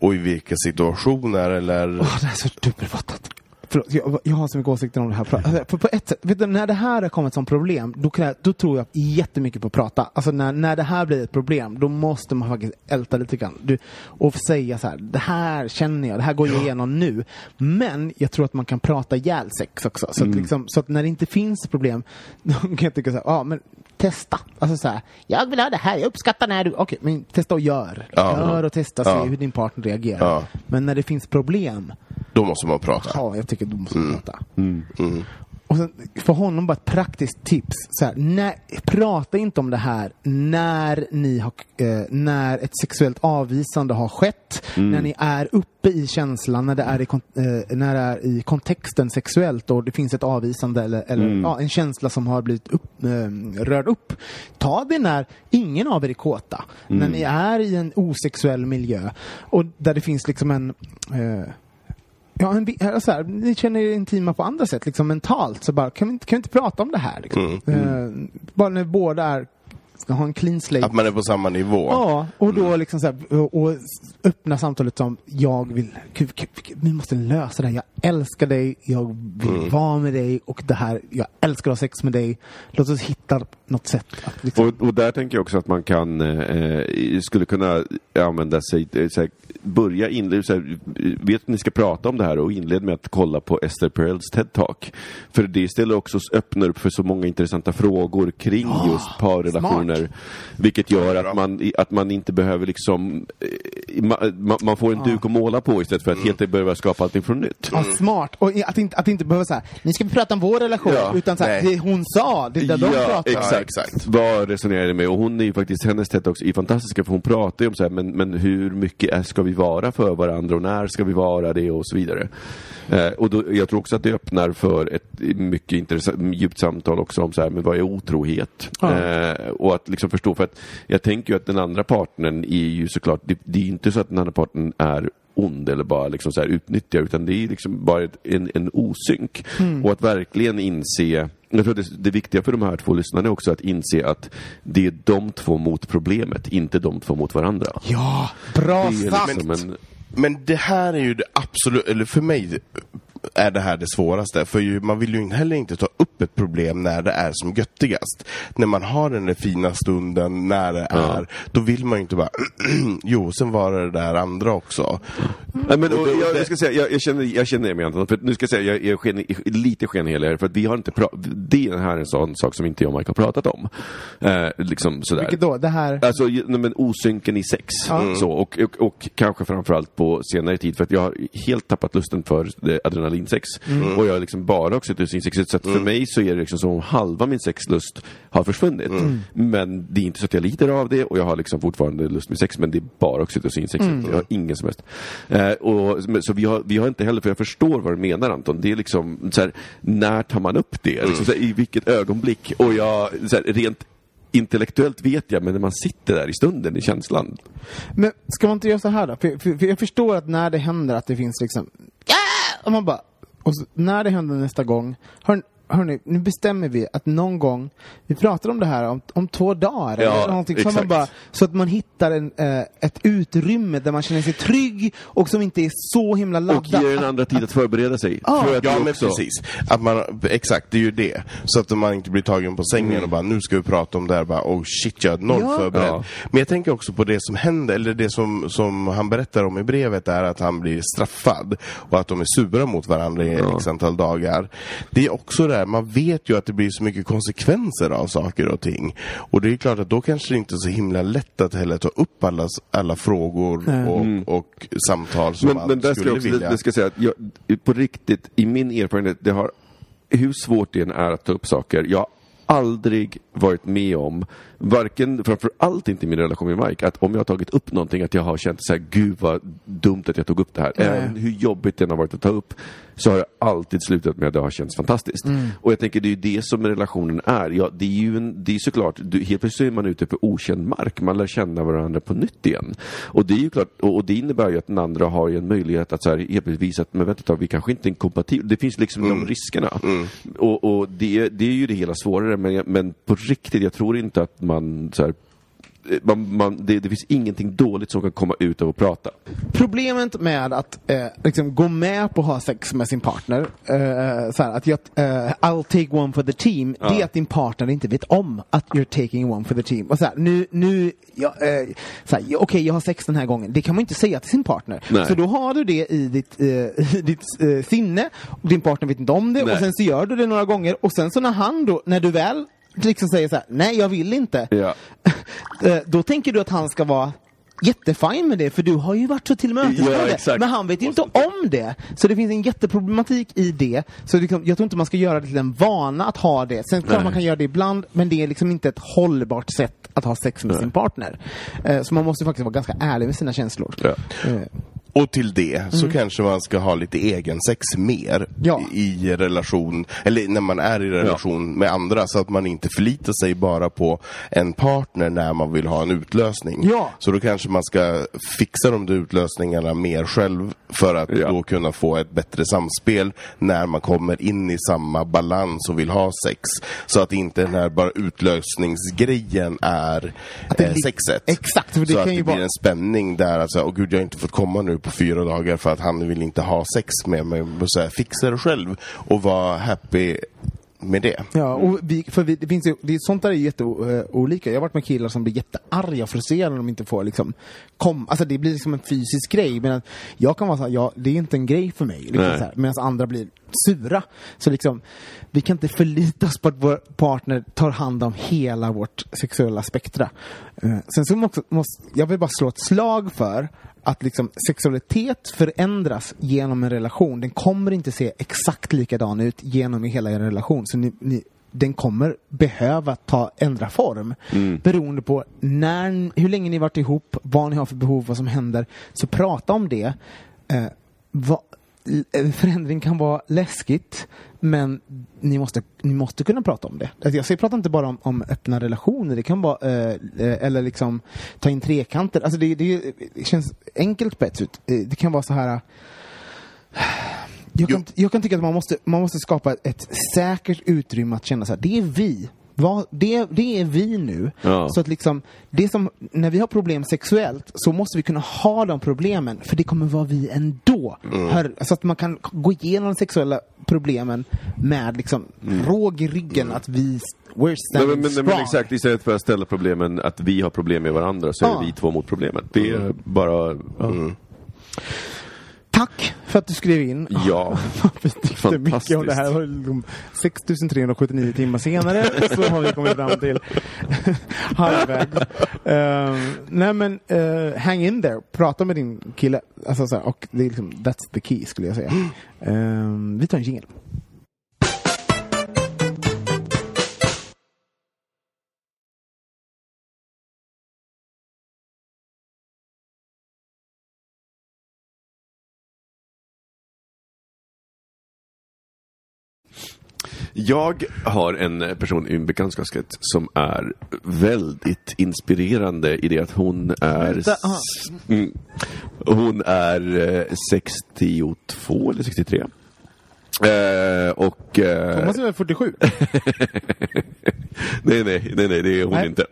och i vilka situationer eller? Åh, det är så dubbelfattat. Förlåt, jag, jag har så mycket åsikter om det här. Alltså, för på ett sätt, vet du, när det här har kommit som problem, då, jag, då tror jag jättemycket på att prata. Alltså när, när det här blir ett problem, då måste man faktiskt älta lite grann. Du, och säga så här, det här känner jag, det här går jag igenom nu. Men jag tror att man kan prata ihjäl sex också. Så, att liksom, så att när det inte finns problem, då kan jag tycka så här, ja men testa. Alltså så här, jag vill ha det här, jag uppskattar när du, okej, men testa och gör. Ja. Gör och testa, se Ja. hur din partner reagerar. Ja. Men när det finns problem, Då måste man prata. Ja, jag tycker du måste prata. Och sen, för honom bara ett praktiskt tips. Så här, när, prata inte om det här när, ni har, eh, när ett sexuellt avvisande har skett. När ni är uppe i känslan, när det är i, eh, när det är i kontexten sexuellt och det finns ett avvisande eller, eller ja, en känsla som har blivit upp, eh, rörd upp. Ta det när ingen av er är kåta. När ni är i en osexuell miljö och där det finns liksom en eh, Ja, en, alltså här, ni känner er intima på andra sätt, liksom mentalt. Så bara, kan vi inte, kan vi inte prata om det här? Liksom? Eh, bara när båda är, ska ha en clean slate. Att man är på samma nivå. Ja, och då liksom så här, och, öppna samtalet som jag vill, vi måste lösa det här. Jag älskar dig, jag vill vara med dig och det här, jag älskar att ha sex med dig. Låt oss hitta något sätt att liksom, Och, och där tänker jag också att man kan, eh, skulle kunna använda sig, eh, så här, börja inleda, så här, vet att ni ska prata om det här och inled med att kolla på Esther Perels TED-talk. För det ställer också öppnar upp för så många intressanta frågor kring just parrelationer. Vilket gör att man, att man inte behöver liksom, eh, ma- ma- man får en duk att måla på istället för att helt börja skapa allting från nytt. ja, smart. Och att inte, att inte behöva säga, nu ska vi prata om vår relation. Ja, utan så här, det hon sa, det där de pratade om. exakt. Ja, exakt. Vad resonerar ni med? Och hon är ju faktiskt, hennes TED också är fantastiska för hon pratar ju om så här, men, men hur mycket är, ska vi vara för varandra och när ska vi vara det och så vidare. Eh, och då, jag tror också att det öppnar för ett mycket intressant, djupt samtal också om så här, men vad är otrohet? Ja. Eh, och att liksom förstå, för att jag tänker ju att den andra partnern är ju såklart, det, det är inte så att den andra partnern är ond eller bara liksom så här utnyttjar utan det är liksom bara ett, en, en osynk. Och att verkligen inse jag tror att det, det viktiga för de här två lyssnarna är också att inse att det är de två mot problemet, inte de två mot varandra. Ja, bra sagt! Men det här är ju det absolut, eller för mig är det här det svåraste. För ju, man vill ju heller inte ta upp ett problem när det är som göttigast. När man har den där fina stunden, när det är, då vill man ju inte bara jo, sen var det det där andra också. Nej, men, och, jag, jag ska säga, jag, jag känner, jag känner med Anton, för nu ska jag säga, jag är sken, lite skenhelig här, för att vi har inte pratat, det här är en sån sak som inte jag och Mike har pratat om. Eh, liksom sådär. Vilket då? Det här... Alltså, nej, men osynken i sex. Så, och, och, och kanske framförallt på senare tid, för att jag har helt tappat lusten för adrenalin adrenalinsex. Och jag har liksom bara oxytocinsex. Så att för mig så är det liksom som om halva min sexlust har försvunnit. Men det är inte så att jag lider av det och jag har liksom fortfarande lust med sex men det är bara oxytocinsex. Jag har ingen som helst. Eh, och, så vi har, vi har inte heller, för jag förstår vad du menar Anton. Det är liksom så här, när tar man upp det? Liksom, så här, I vilket ögonblick? Och jag, så här, rent intellektuellt vet jag, men när man sitter där i stunden, i känslan. Men ska man inte göra så här då? För, för, för jag förstår att när det händer att det finns liksom... Ja! Och man bara... Och så, när det händer nästa gång... Hör, hörni, nu bestämmer vi att någon gång... Vi pratar om det här om, om två dagar Ja, eller någonting. Så, man bara, så att man hittar en, eh, ett utrymme där man känner sig trygg och som inte är så himla Och laddat. ger den andra tid att förbereda sig. Ja. Tror jag att Ja men också. precis. Att man, exakt, det är ju det. Så att man inte blir tagen på sängen och bara nu ska vi prata om det här. Bara, oh shit, jag är noll Ja. förberedd. Ja. Men jag tänker också på det som händer, eller det som, som han berättar om i brevet är att han blir straffad. Och att de är sura mot varandra i x antal dagar. Det är också det här, man vet ju att det blir så mycket konsekvenser av saker och ting. Och det är klart att då kanske det inte är så himla lätt att heller ta upp alla, alla frågor och, och samtal som Men, man men där ska skulle jag också, vilja. det, det ska jag säga att jag, på riktigt, i min erfarenhet, det har, hur svårt det än är att ta upp saker, jag har aldrig varit med om, varken, framför allt inte i min relation med Mike, att om jag har tagit upp någonting, att jag har känt så här, gud vad dumt att jag tog upp det här. Även hur jobbigt det än har varit att ta upp, så har jag alltid slutat med att det har känts fantastiskt. Och jag tänker, det är ju det som relationen är. Ja, det är ju en, det är såklart, du, helt plötsligt är man ute på okänd mark, man lär känna varandra på nytt igen. Och det är ju klart, och, och det innebär ju att den andra har ju en möjlighet att så här, helt plötsligt visa att, men vänta ett tag, vi kanske inte är kompatibla. Det finns liksom de riskerna. Och, och det, det är ju det hela svårare, men, men på riktigt, jag tror inte att man så här, man, man, det, det finns ingenting dåligt som kan komma ut av att prata. Problemet med att eh, liksom gå med på att ha sex med sin partner, eh, så här, att jag, eh, I'll take one for the team, det är att din partner inte vet om att you're taking one for the team. Och så här, nu, nu, ja, eh, ja, okej jag har sex den här gången, det kan man inte säga till sin partner. Nej. Så då har du det i ditt, eh, i ditt eh, sinne, och din partner vet inte om det, Nej. och sen så gör du det några gånger, och sen så när han då, när du väl liksom säger så här, nej jag vill inte. Ja. Eh, då tänker du att han ska vara jättefin med det, för du har ju varit så tillmötesgående. Ja, men han vet ju inte om det. Så det finns en jätteproblematik i det. Så liksom, jag tror inte man ska göra det till en vana att ha det. Sen klart Nej. man kan göra det ibland, men det är liksom inte ett hållbart sätt att ha sex med sin partner. Eh, så man måste faktiskt vara ganska ärlig med sina känslor. Ja. Och till det så kanske man ska ha lite egen sex mer Ja. i, relation, eller när man är i relation med andra så att man inte förlitar sig bara på en partner när man vill ha en utlösning. Ja. Så då kanske man ska fixa de där utlösningsningarna mer själv för att Ja. då kunna få ett bättre samspel när man kommer in i samma balans och vill ha sex. Så att inte den här bara utlösningsgrejen är eh, sexet. Exakt, för det så kan att ju det blir vara- en spänning där, alltså, åh gud jag har inte fått komma nu på fyra dagar för att han vill inte ha sex med mig. Så här, fixa det själv och vara happy med det. Ja, och vi, för vi, det finns ju, det, sånt där är jätteolika. Jag har varit med killar som blir jättearga och frustrerade när de inte får liksom kom, alltså det blir liksom en fysisk grej. Men jag kan vara så här, ja, det är inte en grej för mig. Liksom Medan andra blir sura. Så liksom, vi kan inte förlita oss på att vår partner tar hand om hela vårt sexuella spektra. Eh, sen så måste, måste, jag vill bara slå ett slag för att liksom sexualitet förändras genom en relation. Den kommer inte se exakt likadan ut genom hela er relation. Så ni, ni, den kommer behöva ta, ändra form. Beroende på när, hur länge ni varit ihop, vad ni har för behov, vad som händer. Så prata om det. Eh, vad, l- förändring kan vara läskigt, men ni måste, ni måste kunna prata om det. Alltså jag säger, prata inte bara om, om öppna relationer, det kan vara, eh, eh, eller liksom ta in trekanter. Alltså det, det, det känns enkelt på ett sätt. Eh, Det kan vara så här jag kan, jag kan tycka att man måste, man måste skapa ett, ett säkert utrymme att känna så här, det är vi. Vad, det, det är vi nu. Ja. Så att liksom, det som, när vi har problem sexuellt så måste vi kunna ha de problemen, för det kommer vara vi ändå. Hör, så att man kan gå igenom de sexuella problemen med liksom råg i ryggen, att vi, we're Nej, standing men, men, strong. men exakt, istället för att ställa problemen att vi har problem med varandra så är Ja. vi två mot problemet. Det är bara... Ja. Tack för att du skrev in. Ja. Vi tyckte mycket om det här. var liksom 6379 timmar senare så har vi kommit fram till halvvägs. Uh, nej men uh, hang in there. Prata med din kille. Alltså, så här, och det är liksom, that's the key skulle jag säga. Uh, vi tar en jingel. Jag har en person i min bekantskapskrets som är väldigt inspirerande i det att hon är... Mm, hon är eh, 62 eller 63. Eh, och... Eh, Thomas är väl 47? nej, nej, nej, nej, det är hon Nej. inte.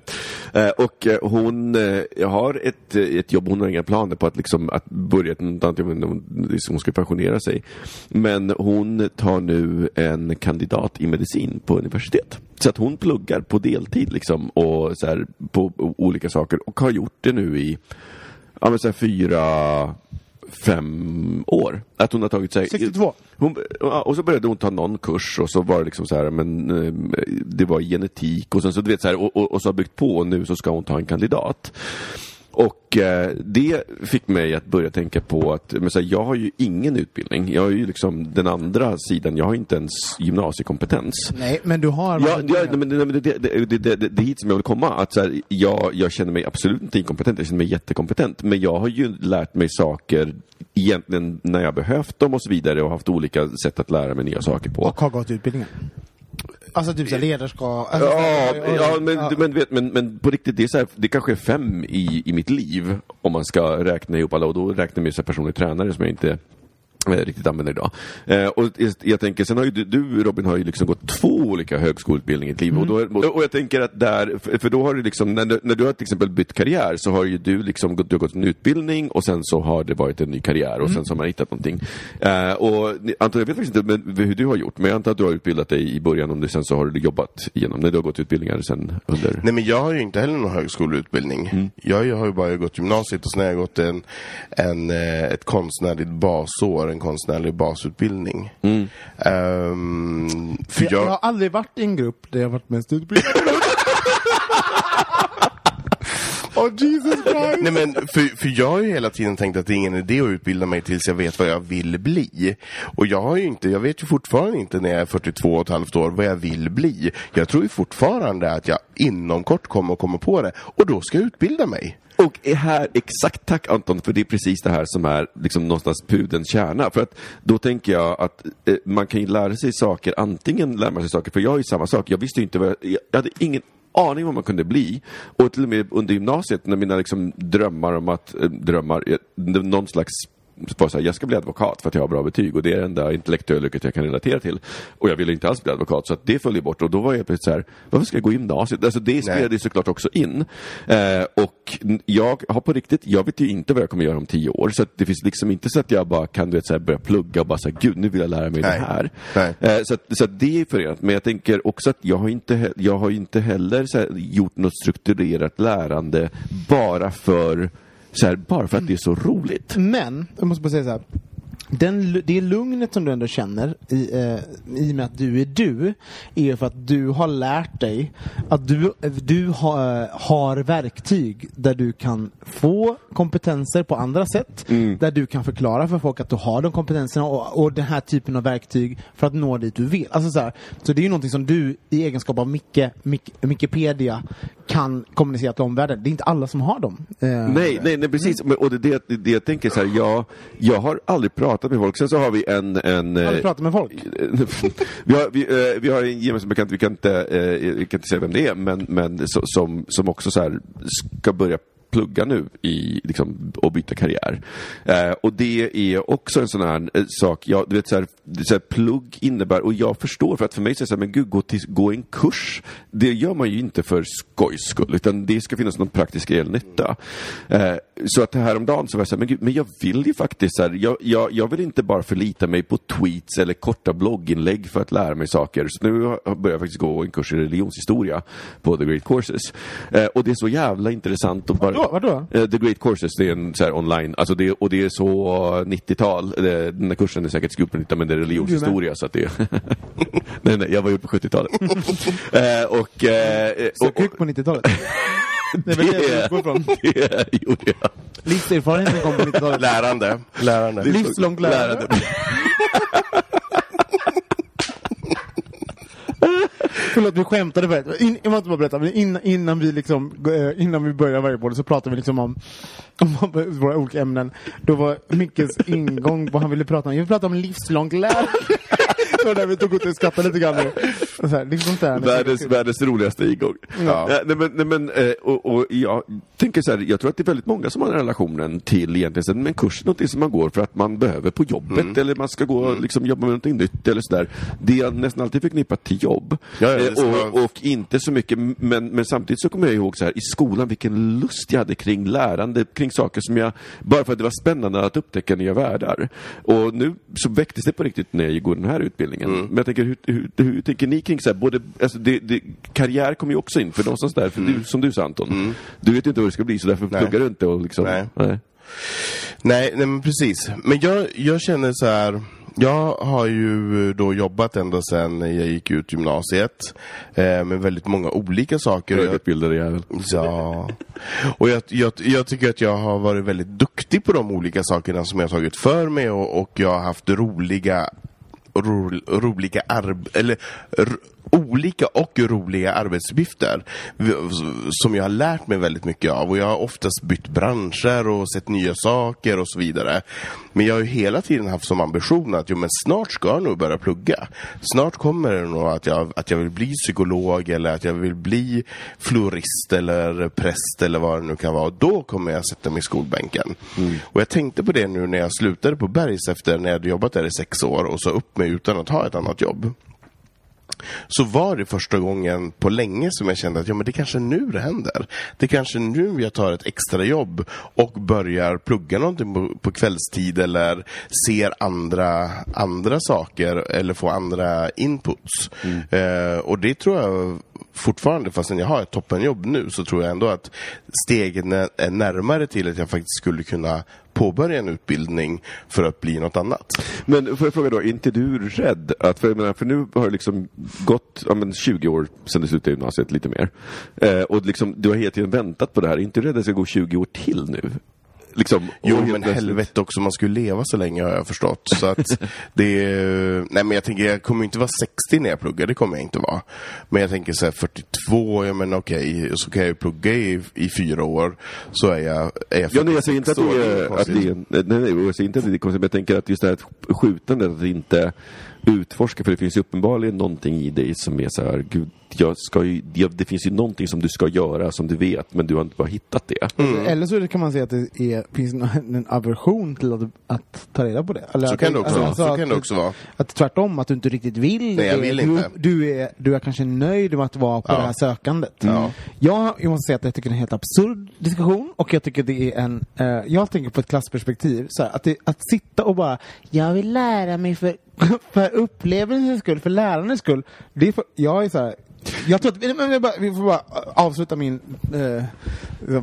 Eh, och eh, hon eh, har ett, eh, ett jobb, hon har inga planer på att, liksom, att börja ett något annat jobb, liksom, hon ska pensionera sig. Men hon tar nu en kandidat i medicin på universitet. Så att hon pluggar på deltid liksom, och så här, på olika saker och har gjort det nu i ja, men så här, fyra, fem år. Att hon har tagit sig 62. hon, och så började hon ta någon kurs och så var det liksom så här, men eh, det var genetik och sen så du vet så här, och, och, och så har byggt på och nu så ska hon ta en kandidat. Och eh, det fick mig att börja tänka på att men så här, jag har ju ingen utbildning. Jag har ju liksom den andra sidan, jag har inte ens gymnasiekompetens. Nej, men du har... Ja, ja nej, men, nej, men det, det, det, det, det är hit som jag vill komma. Att så här, jag, jag känner mig absolut inte inkompetent, jag känner mig jättekompetent. Men jag har ju lärt mig saker egentligen när jag behövt dem och så vidare och haft olika sätt att lära mig nya saker på. Och har gått utbildningen. Alltså typ såhär ledarskap. Alltså, Ja, så här, ja, men, ja. Men, vet, men, men på riktigt, det, är så här, det kanske är fem i, i mitt liv om man ska räkna ihop alla och då räknar så här personlig tränare som jag inte eh, riktigt använder idag. Eh, och jag, jag tänker, sen har ju du, du Robin har ju liksom gått två olika högskoleutbildningar i ditt liv och, då, och jag tänker att där, för, då har du liksom, när, du- när du har till exempel bytt karriär så har ju du liksom gått, du har gått en utbildning och sen så har det varit en ny karriär och sen så har man hittat någonting. Eh, och antar, jag vet faktiskt inte men, hur du har gjort, men jag antar att du har utbildat dig i början det sen så har du jobbat igenom, när du har gått utbildningar sen under... Nej men jag har ju inte heller någon högskoleutbildning. Mm. Jag, jag har ju bara gått gymnasiet och sen har jag gått en, en, eh, ett konstnärligt basår, en konstnärlig basutbildning. Mm. Ehm, för jag, jag har jag, aldrig varit i en grupp där jag varit mest utbildad. oh Jesus Christ! nej men för, för jag har ju hela tiden tänkt att det är ingen idé att utbilda mig tills jag vet vad jag vill bli. Och jag har ju inte, jag vet ju fortfarande inte när jag är 42 och ett halvt år vad jag vill bli. Jag tror ju fortfarande att jag inom kort kommer att komma på det och då ska jag utbilda mig. Och är här, exakt tack Anton, för det är precis det här som är liksom någonstans pudens kärna. För att då tänker jag att eh, man kan ju lära sig saker, antingen lär man sig saker, för jag är ju samma sak, jag visste ju inte vad jag, jag hade ingen aning om vad man kunde bli. Och till och med under gymnasiet, när mina liksom drömmar om att, eh, drömmar, eh, någon slags bara så här, jag ska bli advokat för att jag har bra betyg och det är det enda intellektuella yrket jag kan relatera till. Och jag ville inte alls bli advokat så att det föll bort och då var jag plötsligt så här, varför ska jag gå gymnasiet? Alltså det spelade ju såklart också in. Eh, och jag har på riktigt, jag vet ju inte vad jag kommer göra om tio år så det finns liksom inte så att jag bara kan du vet, så här, börja plugga och bara säga gud nu vill jag lära mig Nej. det här. Eh, så, att, så att det är förenat, men jag tänker också att jag har inte, jag har inte heller så här, gjort något strukturerat lärande bara för så här, bara för att det är så roligt. Men, jag måste bara säga så här. Den, det lugnet som du ändå känner i, eh, i och med att du är du, är för att du har lärt dig att du, du har, har verktyg där du kan få kompetenser på andra sätt. Där du kan förklara för folk att du har de kompetenserna och, och den här typen av verktyg för att nå dit du vill. Alltså så, här, så det är ju någonting som du i egenskap av Micke, Mic, Wikipedia kan kommunicera till omvärlden. Det är inte alla som har dem. Eh, Nej, nej, nej precis. Men, och det, det, det, jag tänker så här, jag, jag har aldrig pratat med folk. Sen så har vi en... en Aldrig eh, pratat med folk. vi, har, vi, eh, vi har en gemensam bekant, vi kan inte, vi kan inte säga vem det är, men, men som, som också så här, ska börja plugga nu i, liksom, och byta karriär. Eh, och det är också en sån här eh, sak, ja, du vet så här, så här, plugg innebär, och jag förstår för att för mig så är det så här, men gud, gå, till, gå en kurs, det gör man ju inte för skojs skull, utan det ska finnas någon praktisk reell nytta. Eh, så att häromdagen så var jag så här, men gud, men jag vill ju faktiskt så här, jag, jag, jag vill inte bara förlita mig på tweets eller korta blogginlägg för att lära mig saker. Så nu börjar jag faktiskt gå en kurs i religionshistoria på The Great Courses. Eh, och det är så jävla intressant att bara Vadå? Vadå? Eh, The Great Courses, det är en så här online, alltså det, och det är så 90-tal. Eh, Den här kursen är säkert 90 men det är religionshistoria så att det är... nej, nej, jag var ju på 70-talet. eh, och... Eh, Så och, kuk på 90-talet? Det är väl det du utgår från? det gjorde jag. Livserfarenheten kom på 90-talet. Lärande. Lärande. Livslångt lärande. Förlåt, vi skämtade förut. In, jag måste bara berätta, men innan, innan vi liksom, eh, innan vi började varje podd så pratade vi liksom om, om våra olika ämnen. Då var Mickes ingång, vad han ville prata om. Jag vill prata om livslångt lärande. Det var där vi tog ut och skrattade lite grann nu. Så här, livslångt lärande. Världens, världens roligaste ingång. Ja. Ja, nej, men, nej, men, eh, och, och jag tänker så här, jag tror att det är väldigt många som har den relationen till egentligen, så här, men kurs är någonting som man går för att man behöver på jobbet Mm. eller man ska gå och liksom, jobba med någonting nytt eller sådär. Det är nästan alltid förknippat till jobb. Ja, Eh, och, vara- och inte så mycket, men, men samtidigt så kommer jag ihåg så här, i skolan vilken lust jag hade kring lärande, kring saker som jag, bara för att det var spännande att upptäcka nya världar. Och nu så väcktes det på riktigt när jag går den här utbildningen. Mm. Men jag tänker, hur, hur, hur tänker ni kring så här, både, alltså det, det, karriär kommer ju också in, för någonstans där, för du, som du sa Anton, du vet ju inte vad det ska bli så därför Mm. Nej. pluggar du inte och liksom, Nej. nej. Nej, nej men precis. Men jag, jag känner så här. Jag har ju då jobbat ända sedan jag gick ut gymnasiet eh, med väldigt många olika saker. Högutbildade jävel. ja. Och jag, jag, jag tycker att jag har varit väldigt duktig på de olika sakerna som jag har tagit för mig och, och jag har haft roliga ro, roliga arb eller r, olika och roliga arbetsuppgifter som jag har lärt mig väldigt mycket av och jag har oftast bytt branscher och sett nya saker och så vidare. Men jag har ju hela tiden haft som ambition att jo, men snart ska jag nog börja plugga. Snart kommer det nog att jag, att jag vill bli psykolog eller att jag vill bli florist eller präst eller vad det nu kan vara. Och då kommer jag sätta mig i skolbänken. Och jag tänkte på det nu när jag slutade på Bergs efter när jag hade jobbat där i sex år och sa upp mig utan att ha ett annat jobb så var det första gången på länge som jag kände att ja, men det kanske är nu det händer. Det är kanske nu jag tar ett extra jobb och börjar plugga någonting på, på kvällstid eller ser andra, andra saker eller får andra inputs. Eh, och det tror jag fortfarande, fastän jag har ett toppenjobb nu, så tror jag ändå att steget är närmare till att jag faktiskt skulle kunna påbörja en utbildning för att bli något annat. Men får jag fråga då, är inte du rädd? Att, för, jag menar, för nu har det liksom gått ja, men 20 år sedan du slutade gymnasiet, lite mer. Eh, och liksom, du har hela tiden väntat på det här. Är inte du rädd att det ska gå 20 år till nu? Liksom, Jo, men helvete också, man skulle leva så länge har jag förstått. Så att det är, nej men jag tänker, jag kommer inte vara 60 när jag pluggar, det kommer jag inte vara. Men jag tänker så här 42, ja men okej, så kan jag ju plugga i, i fyra år, så är jag, är jag Ja, nej, jag säger inte att 46 det är, att det är, nej, nej, jag säger inte att det är konstigt, men jag tänker att just det här skjutandet, att inte utforska, för det finns ju uppenbarligen någonting i dig som är så här, gud, jag ska ju, jag, det finns ju någonting som du ska göra som du vet, men du har inte bara hittat det. Mm. Eller så kan man säga att det är, finns en, en aversion till att, att ta reda på det. Eller Så att kan det också vara, så att- kan det också vara. Att tvärtom, att du inte riktigt vill. Nej, jag det. vill du, inte. Du är, du är kanske nöjd med att vara på Ja. det här sökandet. Ja. Jag, jag måste säga att jag tycker det är en helt absurd diskussion och jag tycker det är en, eh, jag tänker på ett klassperspektiv, så här, att, det, att sitta och bara, jag vill lära mig för, för upplevelsens skull, för lärandets skull. Det är för, jag är så här, jag tror att, men jag bara, vi får bara eh, avsluta min eh, eh,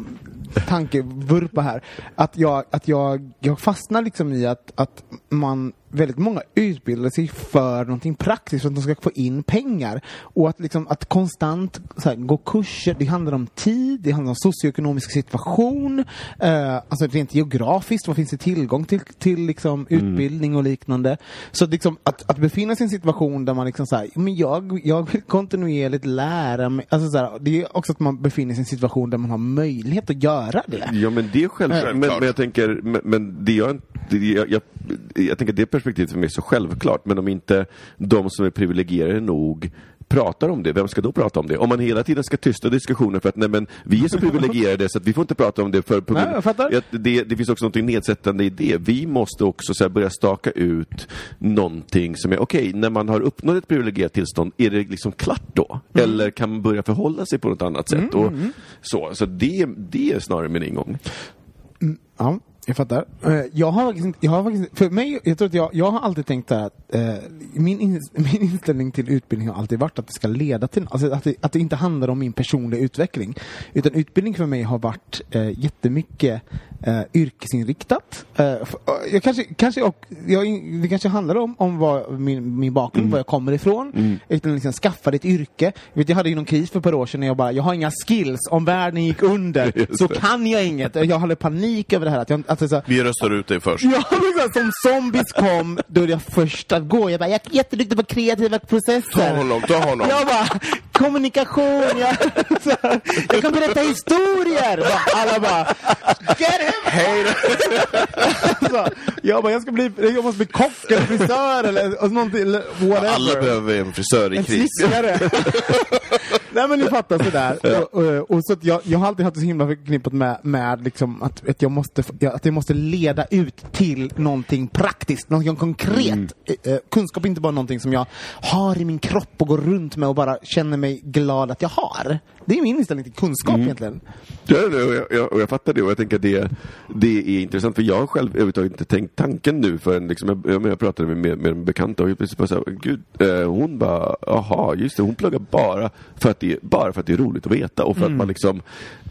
tankevurpa här. Att jag, att jag, jag fastnar liksom i att, att man, väldigt många utbildar sig för någonting praktiskt, för att de ska få in pengar. Och att liksom, att konstant så här, gå kurser, det handlar om tid, det handlar om socioekonomisk situation, eh, alltså rent geografiskt, vad finns det tillgång till, till liksom, utbildning och liknande. Så att, liksom, att, att befinna sig i en situation där man liksom så här, men jag, jag vill kontinuerligt lära mig, alltså så här, det är också att man befinner sig i en situation där man har möjlighet att göra det. Ja men det är självklart. Men, Självklart. men jag tänker, men, men det jag, det, jag, jag, jag tänker det perspektivet för mig är så självklart. Men om inte de som är privilegierade nog pratar om det, vem ska då prata om det? Om man hela tiden ska tysta diskussioner för att nej men vi är så privilegierade så att vi får inte prata om det för på Nej, jag fattar. att det, det finns också något nedsättande i det. Vi måste också så här, börja staka ut någonting som är okej, när man har uppnått ett privilegierat tillstånd, är det liksom klart då? Mm. Eller kan man börja förhålla sig på något annat sätt? Och så så det, det är snarare min ingång. Ja. Jag fattar. Eh, Jag har faktiskt inte, jag har faktiskt, för mig, jag tror att jag, jag har alltid tänkt så här att eh, min, in, min inställning till utbildning har alltid varit att det ska leda till alltså att det, att det inte handlar om min personliga utveckling. Utan utbildning för mig har varit eh, jättemycket eh, yrkesinriktat. Eh, eh, jag kanske, kanske och, jag, det kanske handlar om, om vad min, min bakgrund, var jag kommer ifrån. Utan liksom skaffade ett yrke. Jag, vet, jag hade ju någon kris för ett par år sedan när jag bara, jag har inga skills. Om världen gick under så kan jag inget. Jag hade panik över det här. Att jag, alltså, så, Vi röstar ut dig först. Ja, liksom, som zombies kom, då är jag först att gå. Jag bara, jag är jätteduktig på kreativa processer. Ta honom, ta honom. Jag bara, kommunikation, jag, så, jag kan berätta historier. Bara, alla bara, get him! Hej då. Så, jag bara, jag ska bli, jag måste bli kock eller frisör eller någonting, eller whatever. Alla behöver en frisör i En kris. snickare. Nej men ni fattar sådär. Och, och, och så att jag, jag har alltid haft det så himla förknippat med, med liksom att, att, jag måste, att jag måste leda ut till någonting praktiskt, någonting konkret. Eh, eh, kunskap är inte bara någonting som jag har i min kropp och går runt med och bara känner mig glad att jag har. Det är min inställning till kunskap egentligen. Ja, och jag, jag, och jag fattar det och jag tänker att det, det är intressant för jag har själv överhuvudtaget inte tänkt tanken nu förrän liksom, jag, jag, jag pratade med, med, med en bekant och jag plötsligt bara så här, gud, eh, hon bara, jaha, just det, hon pluggar bara för att det, bara för att det är roligt att veta och för att man liksom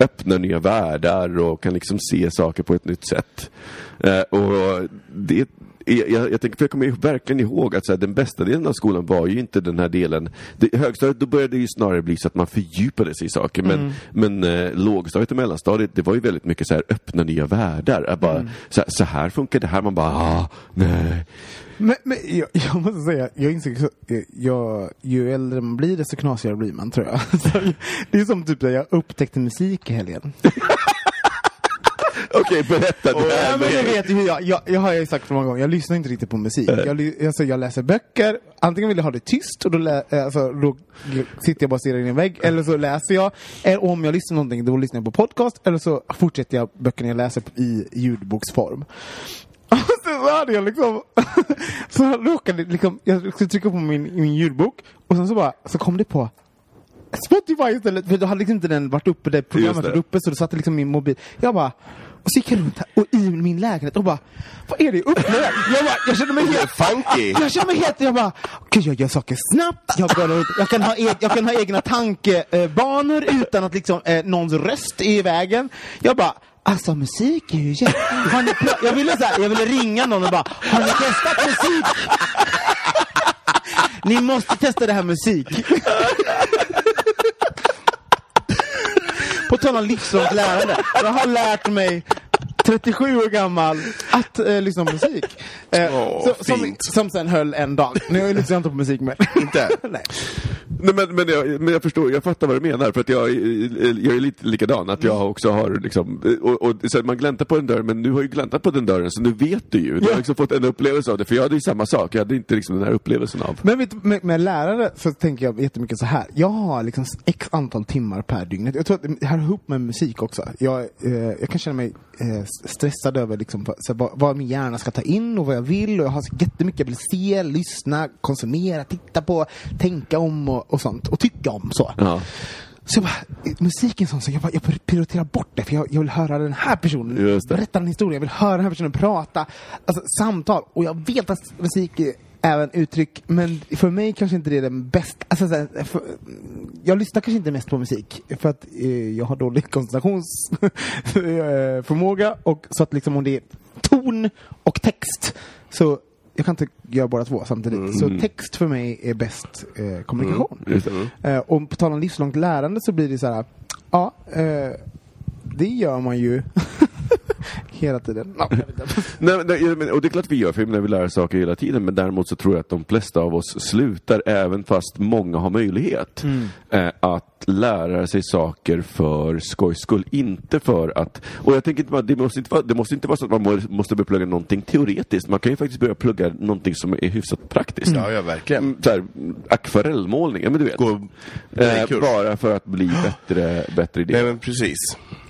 öppnar nya världar och kan liksom se saker på ett nytt sätt. Eh, och det jag, jag, jag tänker, för jag kommer verkligen ihåg att så här, den bästa delen av skolan var ju inte den här delen. Det, högstadiet, då började det ju snarare bli så att man fördjupade sig i saker. Men, men eh, lågstadiet och mellanstadiet, det var ju väldigt mycket så här öppna nya världar. Att bara, så, här, så här funkar det här. Man bara, ah, nej. Men, men jag, jag måste säga, jag inser så, jag, ju äldre man blir desto knasigare blir man tror jag. Så, det är som typ när jag upptäckte musik i helgen. Okej, berätta. det Ja, här men med- vet hur jag, jag, jag har ju sagt för många gånger, jag lyssnar inte riktigt på musik. Jag, ly- alltså, jag läser böcker, antingen vill jag ha det tyst och då, lä, eh, alltså, då sitter jag bara och stirrar in i en vägg, eller så läser jag. Eller om jag lyssnar på någonting, då lyssnar jag på podcast, eller så fortsätter jag böckerna jag läser i ljudboksform. Och sen så hade jag liksom, så råkade liksom, jag skulle trycka på min, min ljudbok, och sen så bara, så kom det på Spotify istället, för då hade liksom inte den varit uppe, det programmet varit uppe, så då satte liksom min mobil. Jag bara, och så gick jag runt här, och i min lägenhet och bara, vad är det jag upplever? Jag bara, jag känner mig helt Funky. jag känner mig helt, jag bara, gud jag gör saker snabbt, jag, går jag, kan, ha jag kan ha egna tankebanor utan att liksom eh, någons röst är i vägen. Jag bara, alltså musik är ju jätte... Har ni pra- jag, ville så här, jag ville ringa någon och bara, har ni testat musik? Ni måste testa det här musik. På tal om livslångt lärande. Jag har lärt mig 37 år gammal att eh, lyssna på musik. Eh, Åh, så, som, fint. som sen höll en dag. Nu lyssnar jag inte på musik mer. Inte? Nej. Nej, men, men, jag, men jag förstår, jag fattar vad du menar för att jag, jag är lite likadan att jag också har liksom, och, och så att man gläntar på en dörr men nu har jag gläntat på den dörren så nu vet du ju. Du har Ja. liksom fått en upplevelse av det för jag hade ju samma sak, jag hade inte liksom den här upplevelsen av. Men vet, du, med, med lärare så tänker jag jättemycket så här. Jag har liksom x antal timmar per dygn. Jag tror att det hör ihop med musik också. Jag, eh, jag kan känna mig stressad över liksom, så vad, vad min hjärna ska ta in och vad jag vill. Och jag har så jättemycket jag vill se, lyssna, konsumera, titta på, tänka om och, och sånt. Och tycka om så. Ja. Så jag bara, musiken sån, så jag, bara, jag prioriterar bort det för jag, jag vill höra den här personen berätta en historia, jag vill höra den här personen prata. Alltså samtal. Och jag vet att musik även uttryck, men för mig kanske inte det är den bästa. Alltså, så här, för, jag lyssnar kanske inte mest på musik för att eh, jag har dålig koncentrationsförmåga och så att liksom om det är ton och text så jag kan inte göra båda två samtidigt. Så text för mig är bäst eh, kommunikation. Just det. Eh, och på tal om livslångt lärande så blir det så här, ja, eh, det gör man ju hela tiden. Inte. Nej, men- och det är klart vi gör, för när vi lär saker hela tiden. Men däremot så tror jag att de flesta av oss slutar, även fast många har möjlighet, eh, att lära sig saker för skojs skull. Inte för att... Och jag tänker inte bara, det måste inte vara, det måste inte vara så att man må- måste börja plugga någonting teoretiskt. Man kan ju faktiskt börja plugga någonting som är hyfsat praktiskt. Ja, ja, verkligen. Mm, Så här, akvarellmålning, ja men du vet. Gå eh, bara för att bli bättre, bättre i det. Nej men precis.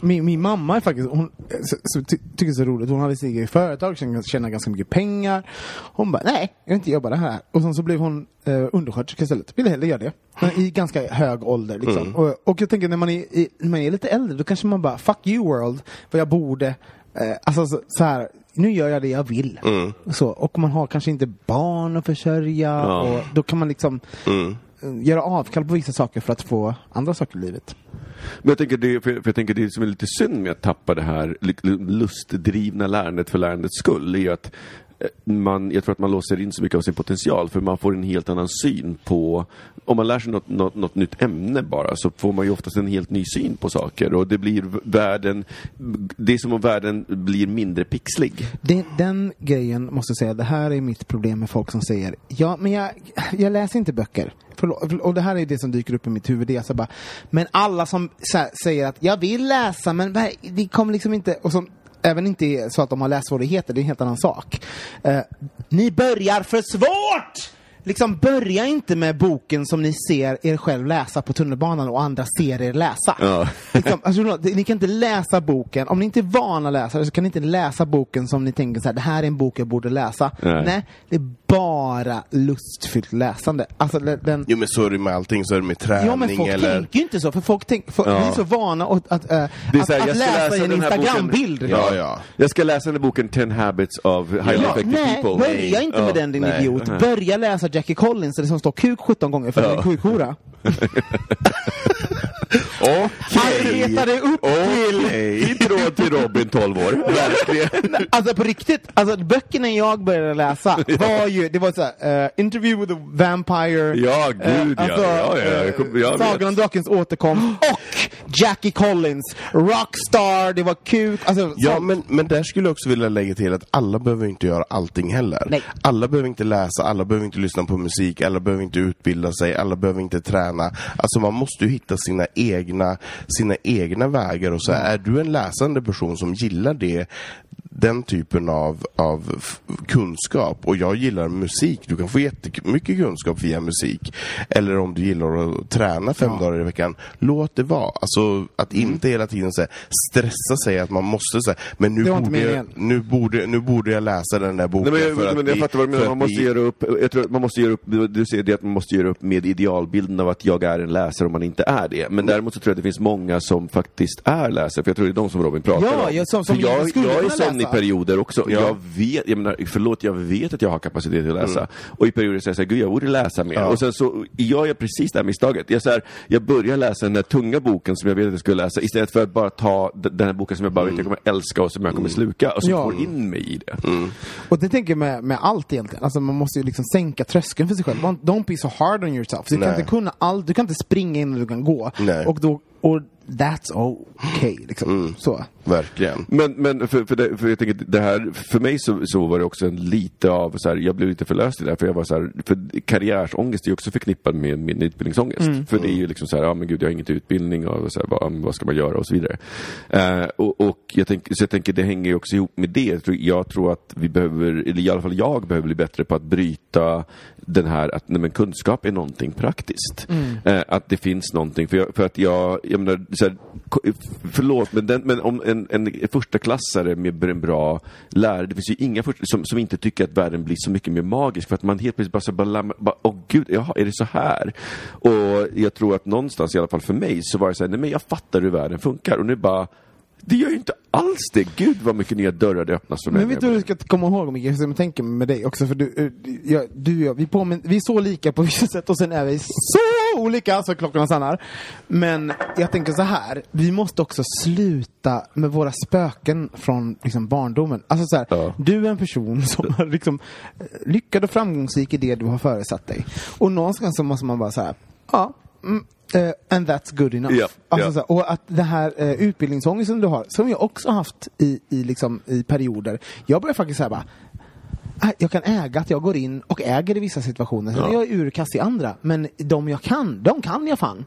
Min, min mamma är faktiskt, hon så, så, ty, tycker det är så roligt. Hon hade sitt eget företag, tjänar ganska mycket pengar. Hon bara, nej, jag vill inte jobba det här. Och sen så blev hon eh, undersköterska istället. Ville hellre göra det. Men I ganska hög ålder liksom. Och, och jag tänker när man, är, i, när man är lite äldre, då kanske man bara, fuck you world. Vad jag borde eh, alltså så, så här, nu gör jag det jag vill. Mm. Så, och man har kanske inte barn att försörja Ja. och då kan man liksom Mm göra avkall på vissa saker för att få andra saker i livet. Men jag tänker, det, för jag, för jag tänker det som är lite synd med att tappa det här lustdrivna lärandet för lärandets skull är ju att Eh, man, jag tror att man låser in så mycket av sin potential för man får en helt annan syn på om man lär sig något, något, något nytt ämne bara så får man ju oftast en helt ny syn på saker och det blir världen, det är som om världen blir mindre pixlig. Det, den grejen måste jag säga, det här är mitt problem med folk som säger ja, men jag, jag läser inte böcker. Förlåt, och det här är det som dyker upp i mitt huvud. Det är så bara, men alla som så här, säger att jag vill läsa, men det kommer liksom inte... Och som även inte är så att de har lässvårigheter, det är en helt annan sak. Eh, ni börjar för svårt! Liksom börja inte med boken som ni ser er själv läsa på tunnelbanan och andra ser er läsa. Ja. Liksom, alltså, ni kan inte läsa boken, om ni inte är vana läsare så kan ni inte läsa boken som ni tänker så här, det här är en bok jag borde läsa. Nej. Nej, det är bara lustfyllt läsande. Alltså den, Jo men så är det med allting, så är det med träning Ja men folk eller... tänker ju inte så, för folk tänker, för, Ja. är så vana att, att, äh, Det är att, här, att läsa läsa en här boken. Instagrambild. Ja, ja. Jag ska läsa den här boken 10 habits of highly Ja, effective nej, people. börja inte med den din nej. idiot. Börja läsa Jackie Collins där det som står kuk 17 gånger för ja. en kukhora. Arbeta dig upp till... Ditt råd till Robin, 12 år. Verkligen. Alltså på riktigt, alltså böckerna jag började läsa var ju, det var såhär, uh, Interview with the Vampire, Ja, eh, gud, ja. alltså, Ja, ja, jag eh, kom- jag vet. Sagan om drakens återkomst och Jackie Collins, Rockstar, det var kuk, alltså Ja, men, men där skulle jag också vilja lägga till att alla behöver inte göra allting heller. Nej. Alla behöver inte läsa, alla behöver inte lyssna på musik, alla behöver inte utbilda sig, alla behöver inte träna. Alltså man måste ju hitta sina egna, sina egna vägar och så är du en läsande person som gillar det, den typen av, av kunskap och jag gillar musik, du kan få jättemycket kunskap via musik. Eller om du gillar att träna fem dagar i veckan, låt det vara. Alltså att Mm. inte hela tiden så här, stressa sig att man måste säga, men nu borde, jag, nu, borde, nu borde jag läsa den där boken Nej, men, för jag, att men jag bli- fattar vad du för menar, att man måste bli- göra upp, jag tror att man måste göra upp, du, säger det att man måste göra upp med idealbilden av att jag är en läsare om man inte är det. Men däremot så tror jag att det finns många som faktiskt är läsare, för jag tror det är de som Robin pratar Ja, om. ja, som- som för jag, skulle jag är sån i perioder också. Ja. Jag vet, jag menar, förlåt, jag vet att jag har kapacitet att läsa. Och i perioder säger jag såhär, gud jag borde läsa mer. Ja. Och sen så gör jag precis det här misstaget. Jag, så här, jag börjar läsa den där tunga boken som jag vet att jag skulle läsa, istället för att bara ta den här boken som jag bara vet att jag kommer älska och som jag kommer sluka, och så Ja. får in mig i det. Och det tänker jag med, med allt egentligen. Alltså man måste ju liksom sänka tröskeln för sig själv. Don't- Don't be so hard on yourself. Så du kan inte kunna allt, du kan inte springa innan du kan gå. Nej. Och då, och that's okay liksom. Så. Verkligen. Men, men för, för, det, för jag tänker, det här, för mig så, så var det också en lite av, så här, jag blev lite förlöst i det här, för jag var så här, för karriärsångest är ju också förknippad med min utbildningsångest. För det är ju liksom så här, ja men gud jag har inget utbildning och så här, vad, vad ska man göra och så vidare. Eh, och och jag, tänker, så jag tänker, det hänger ju också ihop med det. Jag tror, jag tror att vi behöver, eller i alla fall jag behöver bli bättre på att bryta den här att nej, men kunskap är någonting praktiskt. Eh, att det finns någonting, för, jag, för att jag, jag menar, så här, förlåt, men, den, men om en, en första klassare med en bra lärare, det finns ju inga första, som, som inte tycker att världen blir så mycket mer magisk för att man helt plötsligt bara, så bara, bara åh gud, jaha, är det så här? Och jag tror att någonstans, i alla fall för mig, så var det så här, nej men jag fattar hur världen funkar och nu bara det gör ju inte alls det. Gud vad mycket nya dörrar det öppnas för mig. Men vet du vad du ska komma ihåg Micke, som jag tänker med dig också, för du, eh, jag, du och jag, vi, påmin- vi är så lika på vissa sätt och sen är vi så olika, så klockorna stannar. Men jag tänker så här, vi måste också sluta med våra spöken från liksom, barndomen. Alltså så här, Ja. du är en person som är liksom, lyckad och framgångsrik i det du har föresatt dig. Och någonstans så måste man bara så här, ja, mm, eh, and that's good enough. Ja, Alltså, ja. så och att det här eh, utbildningsångesten du har, som jag också haft i, i, liksom, i perioder. Jag börjar faktiskt säga bara, "Ah, jag kan äga att jag går in och äger i vissa situationer. Ja. är jag urkass i andra. Men de jag kan, de kan jag fan.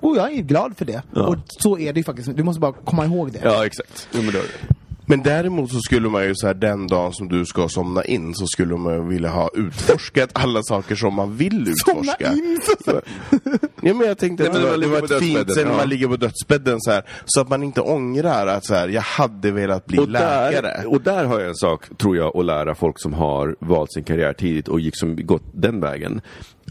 Och jag är glad för det. Ja. Och så är det ju faktiskt. Du måste bara komma ihåg det. Ja, exakt. Jo, men det har du. Men däremot så skulle man ju så här den dagen som du ska somna in så skulle man ju vilja ha utforskat alla saker som man vill Somna utforska. in! Så, Ja, men jag tänkte att Nej, det var, det var ett fint sätt när man ligger på dödsbädden så här, så att man inte ångrar att så här, jag hade velat bli Och läkare. där, och där har jag en sak, tror jag, att lära folk som har valt sin karriär tidigt och liksom gått den vägen.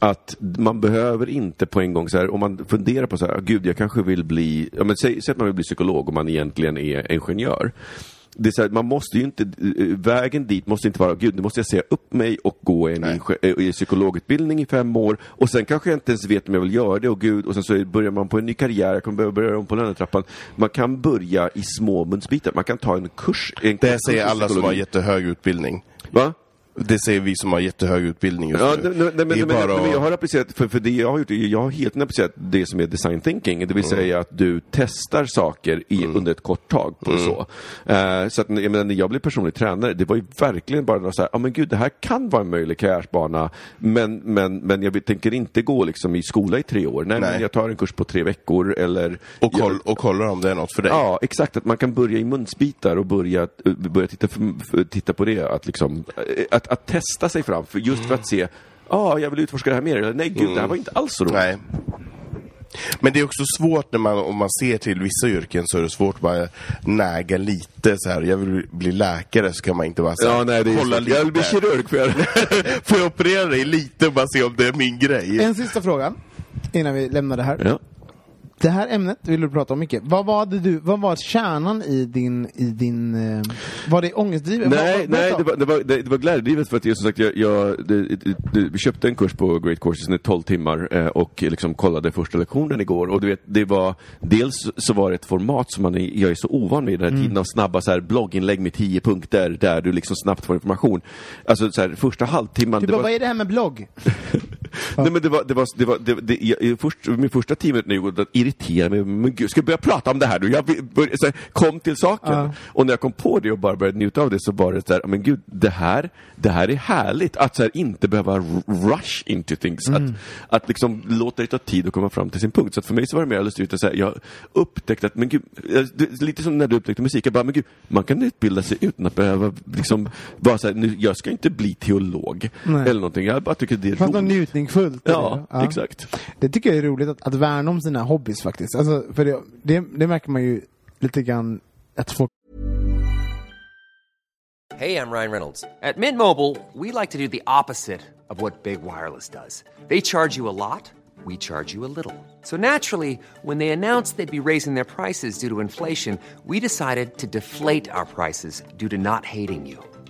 Att man behöver inte på en gång, så här, om man funderar på så här, gud jag kanske vill bli, ja, men säg, säg att man vill bli psykolog och man egentligen är ingenjör det är så här, man måste ju inte, vägen dit måste inte vara, gud nu måste jag säga upp mig och gå en inge- eh, psykologutbildning i fem år och sen kanske jag inte ens vet om jag vill göra det och gud och sen så börjar man på en ny karriär, jag kommer behöva börja om på lönetrappan. Man kan börja i små munsbitar, man kan ta en kurs. En Det kurs säger alla som har jättehög utbildning. Va? Det säger vi som har jättehög utbildning just Ja, nu. nej, nej, nej, bara men jag har applicerat, för, för det jag har gjort, jag har helt applicerat det som är design thinking, det vill Mm. säga att du testar saker i, under ett kort tag. På Mm. så. Eh, så att, jag menar, när jag blev personlig tränare, det var ju verkligen bara så här, ja men gud, det här kan vara en möjlig karriärsbana, men, men, men jag tänker inte gå liksom i skola i tre år. Nej, Nej. men jag tar en kurs på tre veckor eller... och, koll, jag, och kollar om det är något för dig. Ja, exakt. Att man kan börja i munsbitar och börja, eh, börja titta, för, för, titta på det. Att, liksom, eh, att, att testa sig fram, för just för att se, ja, ah, jag vill utforska det här mer. Eller nej, gud, det här var inte alls så roligt. Nej. Men det är också svårt när man, om man ser till vissa yrken så är det svårt att bara näga lite så här. Jag vill bli läkare så kan man inte bara säga Ja, nej, det är kolla så. Jag vill bli kirurg för jag... Får jag operera dig lite och bara se om det är min grej? En sista fråga innan vi lämnar det här. ja. Det här ämnet vill du prata om mycket. Vad var, det du, vad var kärnan i din, i din eh, var det ångestdrivet? Nej, Vad- nej det, var, det, var, det, det var glädjedrivet för att jag som sagt, jag, jag det, det, köpte en kurs på Great Courses i 12 timmar eh, och liksom kollade första lektionen igår och du vet, det var dels så var det ett format som man är, jag är så ovan vid den här Mm. tiden av snabba så här, blogginlägg med 10 punkter där du liksom snabbt får information. Alltså så här, första halvtimman. Du bara, var, vad är det här med blogg? Nej men det var, det var, det var, det, det, jag, först, min första tio minuter nu, att irritera mig, men gud, ska jag börja prata om det här nu? Jag vill- börja, så här, kom till saken. Ja. Och när jag kom på det och bara började njuta av det så var det så här, men gud, det här, det här är härligt. Att så här, inte behöva rush into things. Mm. Att, att liksom låta det ta tid att komma fram till sin punkt. Så att för mig så var det mer lustigt att säga, jag upptäckte att, men gud, lite som när du upptäckte musik, jag bara, men gud, man kan utbilda sig utan att behöva liksom, vara så här, nu, jag ska inte bli teolog. Nej. Eller någonting, jag bara tycker det är roligt. Njutningsfullt. Ja, det. exakt. Det tycker jag är roligt att, att värna om sina hobbys faktiskt. Alltså, för det, det, det märker man ju lite grann att folk Hey, I'm Ryan Reynolds. At Mint Mobile, we like to do the opposite of what Big Wireless does. They charge you a lot, we charge you a little. So naturally, when they announced they'd be raising their prices due to inflation, we decided to deflate our prices due to not hating you.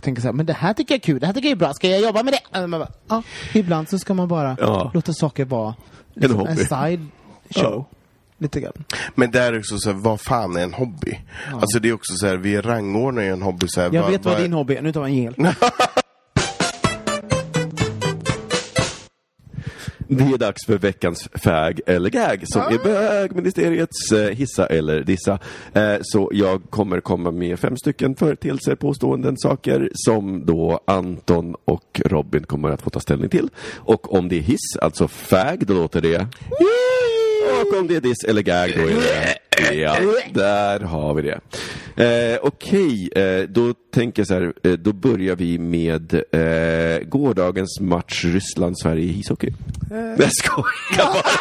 Tänker så här, men det här tycker jag är kul, det här tycker jag är bra, ska jag jobba med det? Man bara, ja, ibland så ska man bara Ja. låta saker vara liksom, en, hobby. side show. Ja. Lite grann. Men där är också så här, vad fan är en hobby? Alltså det är också så här, vi rangordnar ju en hobby så här, Jag vad- vet vad är- din hobby är, nu tar vi en jingel. Det är dags för veckans fag eller gag som är bögministeriets eh, hissa eller dissa. Eh, så jag kommer komma med fem stycken företeelser, påståenden, saker som då Anton och Robin kommer att få ta ställning till. Och om det är hiss, alltså fag, då låter det och om det är diss eller gag, då är det... Ja, där har vi det. Eh, Okej, eh, då tänker jag så här, eh, då börjar vi med eh, gårdagens match Ryssland-Sverige i ishockey. Nej, jag skojar bara.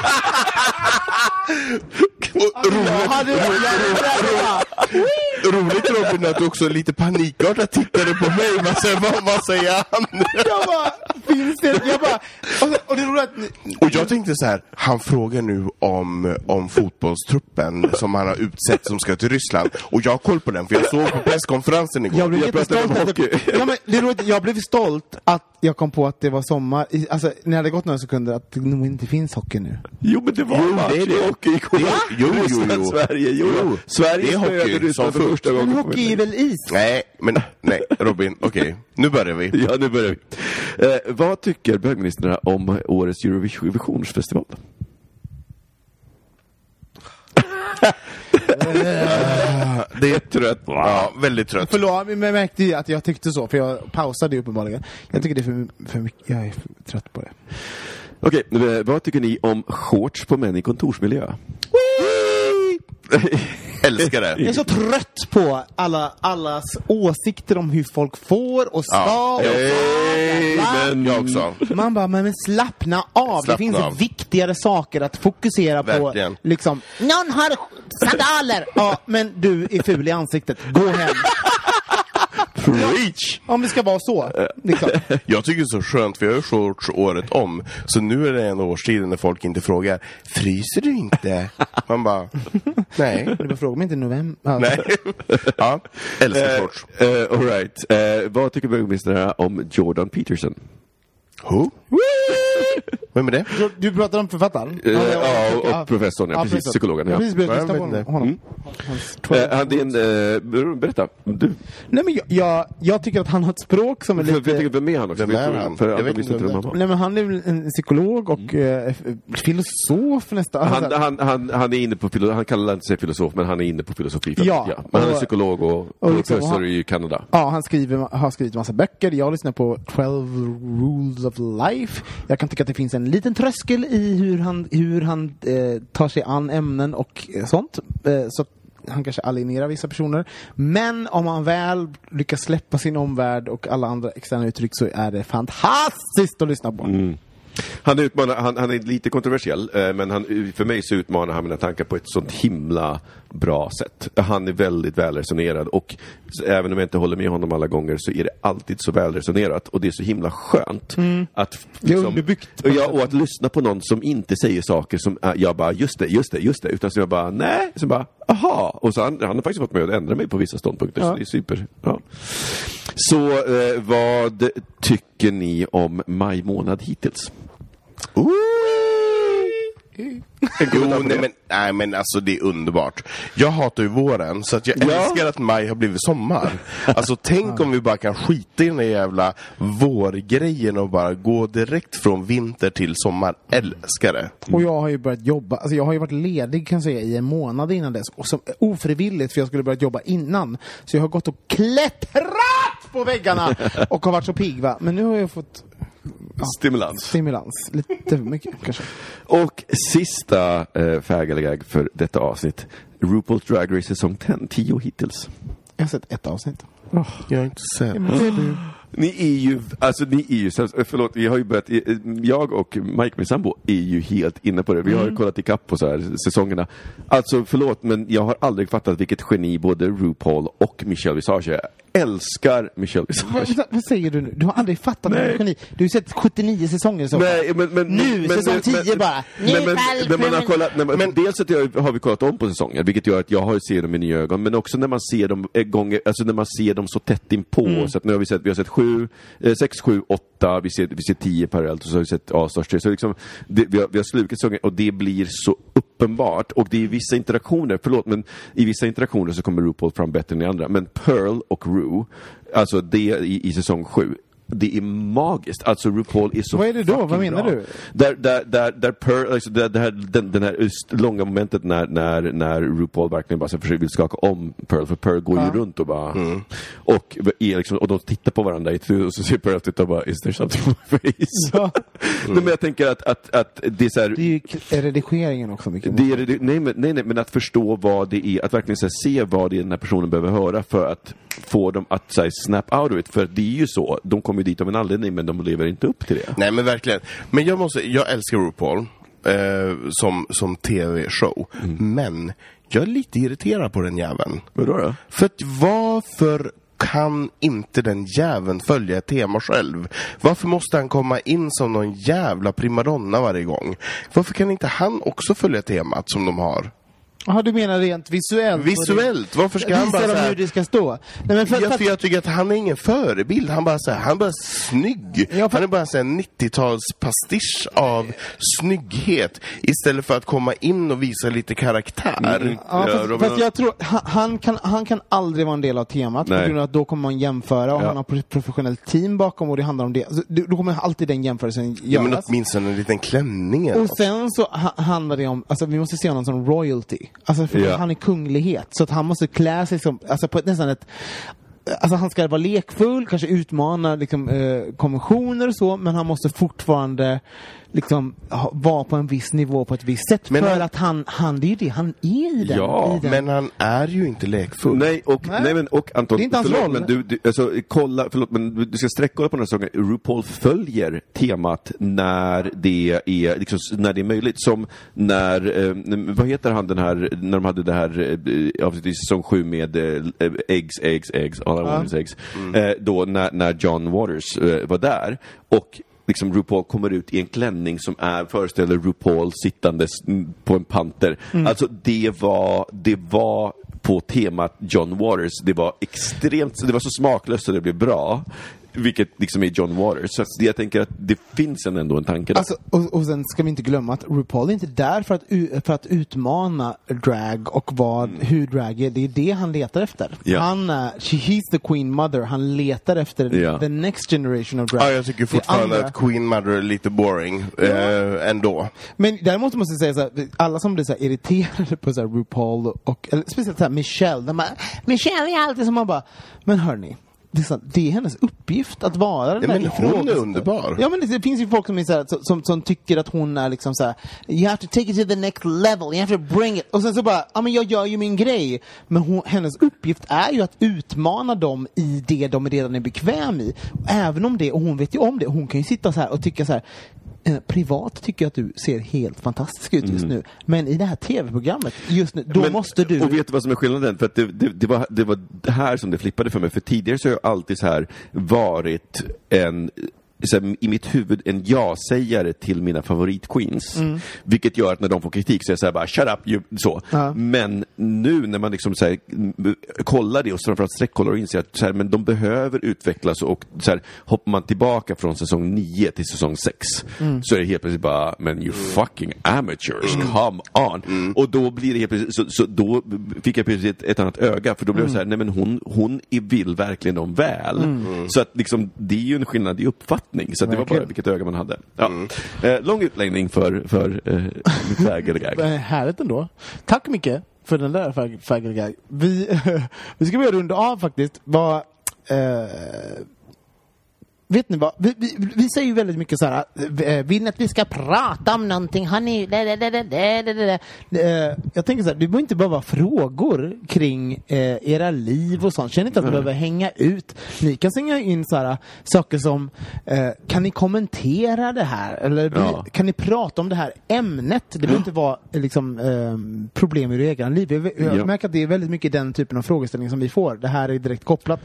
Roligt Robin att du också lite panikartat tittade på mig. Vad säger, vad, vad säger han? Jag bara, finns det? Jag bara, och, och det roliga att Och jag tänkte så här, han frågar nu om, om fotbollstruppen som som han har utsett som ska till Ryssland. Och jag har koll på den, för jag såg på presskonferensen igår. Jag blev Jag pratar jättestolt. att det- ja, men det är roligt, jag blev stolt att jag kom på att det var sommar. Alltså, när det hade gått några sekunder, att det nog inte finns hockey nu. Jo men det var Jo, match det är det. i hockey igår. Det- jo, jo, Ryssland, jo. Sverige. Jo, Jo, Sverige det är hockey spöade Ryssland som för första gången. Men hockey är väl is? Nej, men nej, Robin, okej. Nu börjar vi. Ja, nu börjar vi. Eh, vad tycker bögministrarna om årets Eurovisionsfestival? Det är trött. Ja, väldigt trött. Förlåt, men jag märkte att jag tyckte så, för jag pausade ju uppenbarligen. Jag tycker det är för, för mycket, jag är för trött på det. Okej, eh, vad tycker ni om shorts på män i kontorsmiljö? Älskar det. Jag är så trött på alla, allas åsikter om hur folk får och ska Ja. och bla, bla. Jag också. Man bara, men, men slappna av. Slappna det finns av. viktigare saker att fokusera Verkligen. på. Liksom, någon har sandaler! ja, men du är ful i ansiktet. Gå hem. Preach! Om det ska vara så. Liksom. Jag tycker det är så skönt, för jag har shorts året om. Så nu är det en årstid när folk inte frågar Fryser du inte? Man bara, nej. Du frågar mig inte i november. Ja. nej. Ja, älskar shorts. Uh, all right. Eh, vad tycker bögministrarna om Jordan Peterson? Who? Vem är det? Du, du pratar om författaren? Eh, Ja, ja, och professorn, ja, precis, psykologen, ja. Jag precis börjat Ja, lyssna på honom. inte. honom. Hans 12 han, det är en, eh, berätta, du. Nej men jag, jag, jag tycker att han har ett språk som är För, för, lite... tänker, vem är han också? Vem är han? För Jag vet inte vem han var. Nej men han är en psykolog och f- filosof nästan. Han, Alltså, han, han, han är inne på filo- han kallar inte sig filosof, men han är inne på filosofi. Ja, Men han är och- psykolog och, och liksom, professor i Kanada. Ja, han skriver, har skrivit massa böcker. Jag lyssnar på 12 rules of life. Jag kan tycka att det finns en en liten tröskel i hur han, hur han eh, tar sig an ämnen och eh, sånt. Eh, så han kanske alienerar vissa personer. Men om han väl lyckas släppa sin omvärld och alla andra externa uttryck så är det fantastiskt att lyssna på. Mm. Han, utmanar, han, han är lite kontroversiell, eh, men han, för mig så utmanar han mina tankar på ett sånt himla bra sätt. Han är väldigt välresonerad och även om jag inte håller med honom alla gånger så är det alltid så välresonerat och det är så himla skönt att... f- Det är Ja, och att lyssna på någon som inte säger saker som äh, jag bara, just det, just det, just det, utan som jag bara, nej, som bara, aha. Och så han, han har faktiskt fått mig att ändra mig på vissa ståndpunkter, så Ja. det är super. Ja. Så eh, vad tycker ni om maj månad hittills? Jo, nej men, nej men alltså det är underbart. Jag hatar ju våren, så att jag Ja. älskar att maj har blivit sommar. Alltså tänk om vi bara kan skita i den där jävla vårgrejen och bara gå direkt från vinter till sommar. Älskar det. Och jag har ju börjat jobba, alltså jag har ju varit ledig kan jag säga i en månad innan dess. Och som, ofrivilligt för jag skulle börjat jobba innan. Så jag har gått och klättrat på väggarna och har varit så pigg va. Men nu har jag fått Stimulans. stimulans. Lite för mycket kanske. Och sista eh, fägelegag för detta avsnitt. RuPaul's Drag Race säsong 10, 10 hittills. Jag har sett ett avsnitt. Jag har inte sett. Ni är ju, alltså ni är ju, sämst. förlåt, vi har ju börjat, eh, jag och Mike min sambo är ju helt inne på det. Vi har ju kollat ikapp på så här säsongerna. Alltså förlåt, men jag har aldrig fattat vilket geni både RuPaul och Michelle Visage älskar Michelle Vad, Visage. vad- vad säger du nu? Du har aldrig fattat Nej. Geni. Du har sett 79 säsonger så. Nej, men, men, Nu, men, säsong men, 10 bara. Nu Men, men, när man har kollat, man, men, dels att jag, har vi kollat om på säsonger, vilket gör att jag har ser dem med nya ögon, men också när man ser dem eh, gånger, alltså när man ser dem så tätt inpå. Mm. Så att nu har vi sett, vi har sett sju, eh, sex, sju, åtta, vi ser, vi ser tio parallellt och så har vi sett A-stars tre. Så liksom, det, vi, har, vi har slukat säsonger och det blir så uppenbart. Och det är vissa interaktioner, förlåt, men i vissa interaktioner så kommer RuPaul fram bättre än i andra. Men Pearl och Ru, alltså det i, i säsong sju, det är magiskt. Alltså RuPaul är så Vad är det då? Vad menar bra. du? Där, där, där, där Pearl, alltså där, där, den, den här långa momentet när, när, när RuPaul verkligen bara försöker vill skaka om Pearl, för Pearl går ju runt och bara... Och, är liksom, och de tittar på varandra och så ser Pearl titta och bara Is there something on my face? Ja. Nej, men jag tänker att, att, att det är så här, Det är ju k- redigeringen också mycket. det är, nej, men, nej, nej, men att förstå vad det är, att verkligen så här, se vad det är den här personen behöver höra för att få dem att så här, snap out of it. För det är ju så, de kommer ju dit av en anledning men de lever inte upp till det. Nej men verkligen. Men jag måste, jag älskar RuPaul eh, som, som tv-show. Men jag är lite irriterad på den jäveln. Vadå då? För att varför kan inte den jäveln följa ett tema själv? Varför måste han komma in som någon jävla primadonna varje gång? Varför kan inte han också följa temat som de har? Jaha, du menar rent visuellt? Visuellt, varför ska han bara så här- hur det ska stå? Nej, men för, Ja, för, för jag tycker att han är ingen förebild. Han bara så här, han är bara snygg. Ja, för- Han är bara här 90-tals pastisch av snygghet. Istället för att komma in och visa lite karaktär. Ja, Ja, fast, Robin- fast jag tror, han, han, kan, han kan aldrig vara en del av temat Nej. på grund av att då kommer man jämföra och Ja. han har ett professionellt team bakom och det handlar om det. Alltså, då kommer alltid den jämförelsen Ja, men göras. åtminstone en liten klänning. och sen så ha, handlar det om, alltså vi måste se honom som royalty. Alltså för Ja. han är kunglighet. Så att han måste klä sig som, alltså på ett, nästan ett Alltså han ska vara lekfull, kanske utmana liksom, eh, konventioner och så, men han måste fortfarande liksom vara på en viss nivå på ett visst sätt. Men för han- att han, han, det är ju det han är i den. Ja, i den. Men han är ju inte lekfull. Nej, och, Nej. nej. men, och Anton, Det är inte hans förlåt, roll. men du, du, alltså, kolla, förlåt, men du- ska sträcka dig på den här säsongen. RuPaul följer temat när det är, liksom, när det är möjligt. Som när, eh, vad heter han den här, när de hade det här eh, avsnittet i säsong 7 med eh, eggs, eggs, eggs, all I want is eggs. Eh, då när, när John Waters eh, var där. Och liksom RuPaul kommer ut i en klänning som är, föreställer RuPaul sittandes mm, på en panter. Alltså det var, det var på temat John Waters. Det var extremt, det var så smaklöst så det blev bra. Vilket liksom är John Waters. Så jag tänker att det finns en ändå en tanke där. Alltså, och, och sen ska vi inte glömma att RuPaul är inte där för att, för att utmana drag och vad, hur drag är. Det är det han letar efter. Mm. Ja. Han är, she, he's the queen mother. Han letar efter Ja. the next generation of drag. Ja, jag tycker fortfarande andra- att Queen Mother är lite boring. Eh, ändå. Men däremot måste jag säga så här, alla som blir så här irriterade på så här RuPaul och, eller speciellt så här Michelle, de bara, Michelle är alltid som man bara, men hörni, det är, så, det är hennes uppgift att vara den Ja, men hon är underbar. Ja men det, det finns ju folk som, är så här, som, som, tycker att hon är liksom så här, you have to take it to the next level, you have to bring it. Och sen så bara, ja men jag gör ju min grej. Men hon, hennes uppgift är ju att utmana dem i det de redan är bekväm i. Även om det, och hon vet ju om det, hon kan ju sitta så här och tycka så här Privat tycker jag att du ser helt fantastisk ut just nu. Men i det här tv-programmet, just nu, då Mm. Men- måste du... Och vet du vad som är skillnaden? För det, det, det, var, det var här som det flippade för mig. För tidigare så har jag alltid så här varit en här, i mitt huvud en ja-sägare till mina favoritqueens. Vilket gör att när de får kritik så är jag så här bara shut up, you, så. Ja. Men nu när man liksom så här, kollar det och framförallt streckkollar och inser att så här, men de behöver utvecklas och så här, hoppar man tillbaka från säsong 9 till säsong 6 så är det helt plötsligt bara, men you fucking amateurs, come on. Och då blir det helt plötsligt, så, så då fick jag plötsligt ett, ett annat öga för då blev det så här, nej men hon, hon är- vill verkligen dem väl. Så att liksom, det är ju en skillnad i uppfattning. Så att det var bara vilket öga man hade. Ja. Eh, lång utläggning för, för eh, mitt vägelgag. Eh, Härligt ändå. Tack mycket för den där fag- faggelgag. Vi, vi ska börja runda av faktiskt. Vad, eh, vet ni vad? Vi, vi, vi säger ju väldigt mycket så här. eh, Vill ni att vi ska prata om någonting? Har ni... Eh, Jag tänker så här, det behöver inte bara vara frågor kring eh, era liv och sånt. Känner inte att ni behöver hänga ut. Ni kan slänga in så här saker som eh, Kan ni kommentera det här? Eller Ja. kan ni prata om det här ämnet? Det behöver inte vara eh, liksom, eh, problem i det egna liv. Jag, jag Ja. märker att det är väldigt mycket den typen av frågeställning som vi får. Det här är direkt kopplat.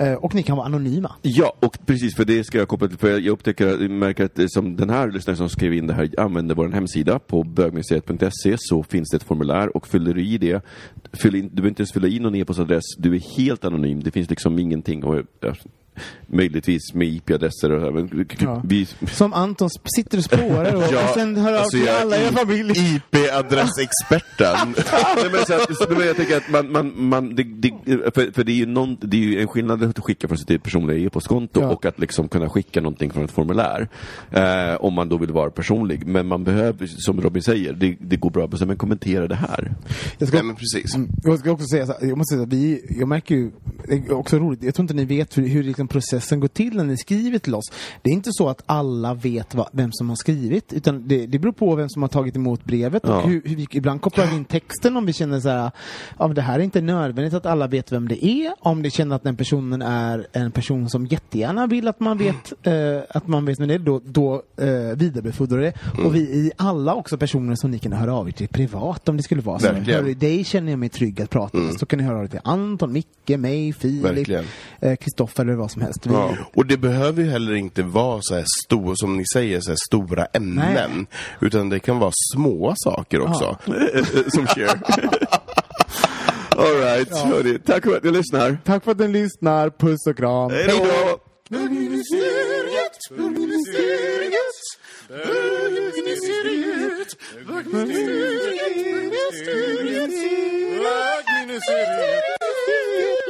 Eh, och ni kan vara anonyma. Ja, och precis för det ska jag koppla till, för jag upptäcker, jag märker att som den här lyssnaren som skrev in det här använder vår hemsida på bögmuseet.se så finns det ett formulär och fyller du i det, fyll in, du behöver inte ens fylla i någon e-postadress, du är helt anonym, det finns liksom ingenting och möjligtvis med IP-adresser och så men Ja. vi, Som Anton sitter och spårar och, och sen hör av alltså till jag är alla i familjen. IP-adressexperten. Nej, men, så att, så, men jag tänker att man, man, man det, det, för, för det är ju någon, det är ju en skillnad att skicka från sitt personliga e-postkonto Ja. och att liksom kunna skicka någonting från ett formulär. Eh, om man då vill vara personlig. Men man behöver, som Robin säger, det, det går bra att men kommentera det här. Jag ska, Nej, men precis. Mm, Jag ska också säga så här, jag måste säga, att vi, jag märker ju, det är också roligt, jag tror inte ni vet hur, hur liksom processen går till när ni skriver till oss. Det är inte så att alla vet vad, vem som har skrivit, utan det, det beror på vem som har tagit emot brevet Ja. och hur, hur vi, ibland kopplar vi in texten om vi känner så här, ja, det här är inte nödvändigt att alla vet vem det är, om det känner att den personen är en person som jättegärna vill att man vet, eh, att man vet vem det är, då, då eh, vidarebefordrar det. Och vi är alla också personer som ni kan höra av er till privat om det skulle vara så. Verkligen. Hörru, dig känner jag mig trygg att prata med. Så kan ni höra av er till Anton, Micke, mig, Filip. Eh, Kristoffer eller vad som helst. Vi, Ja. Och det behöver ju heller inte vara så här stor, som ni säger, så här stora ämnen. Nej. Utan det kan vara små saker också. Som Cher. Alright, hörni. Tack för att ni lyssnar. Tack för att ni lyssnar, puss och kram. Hej då!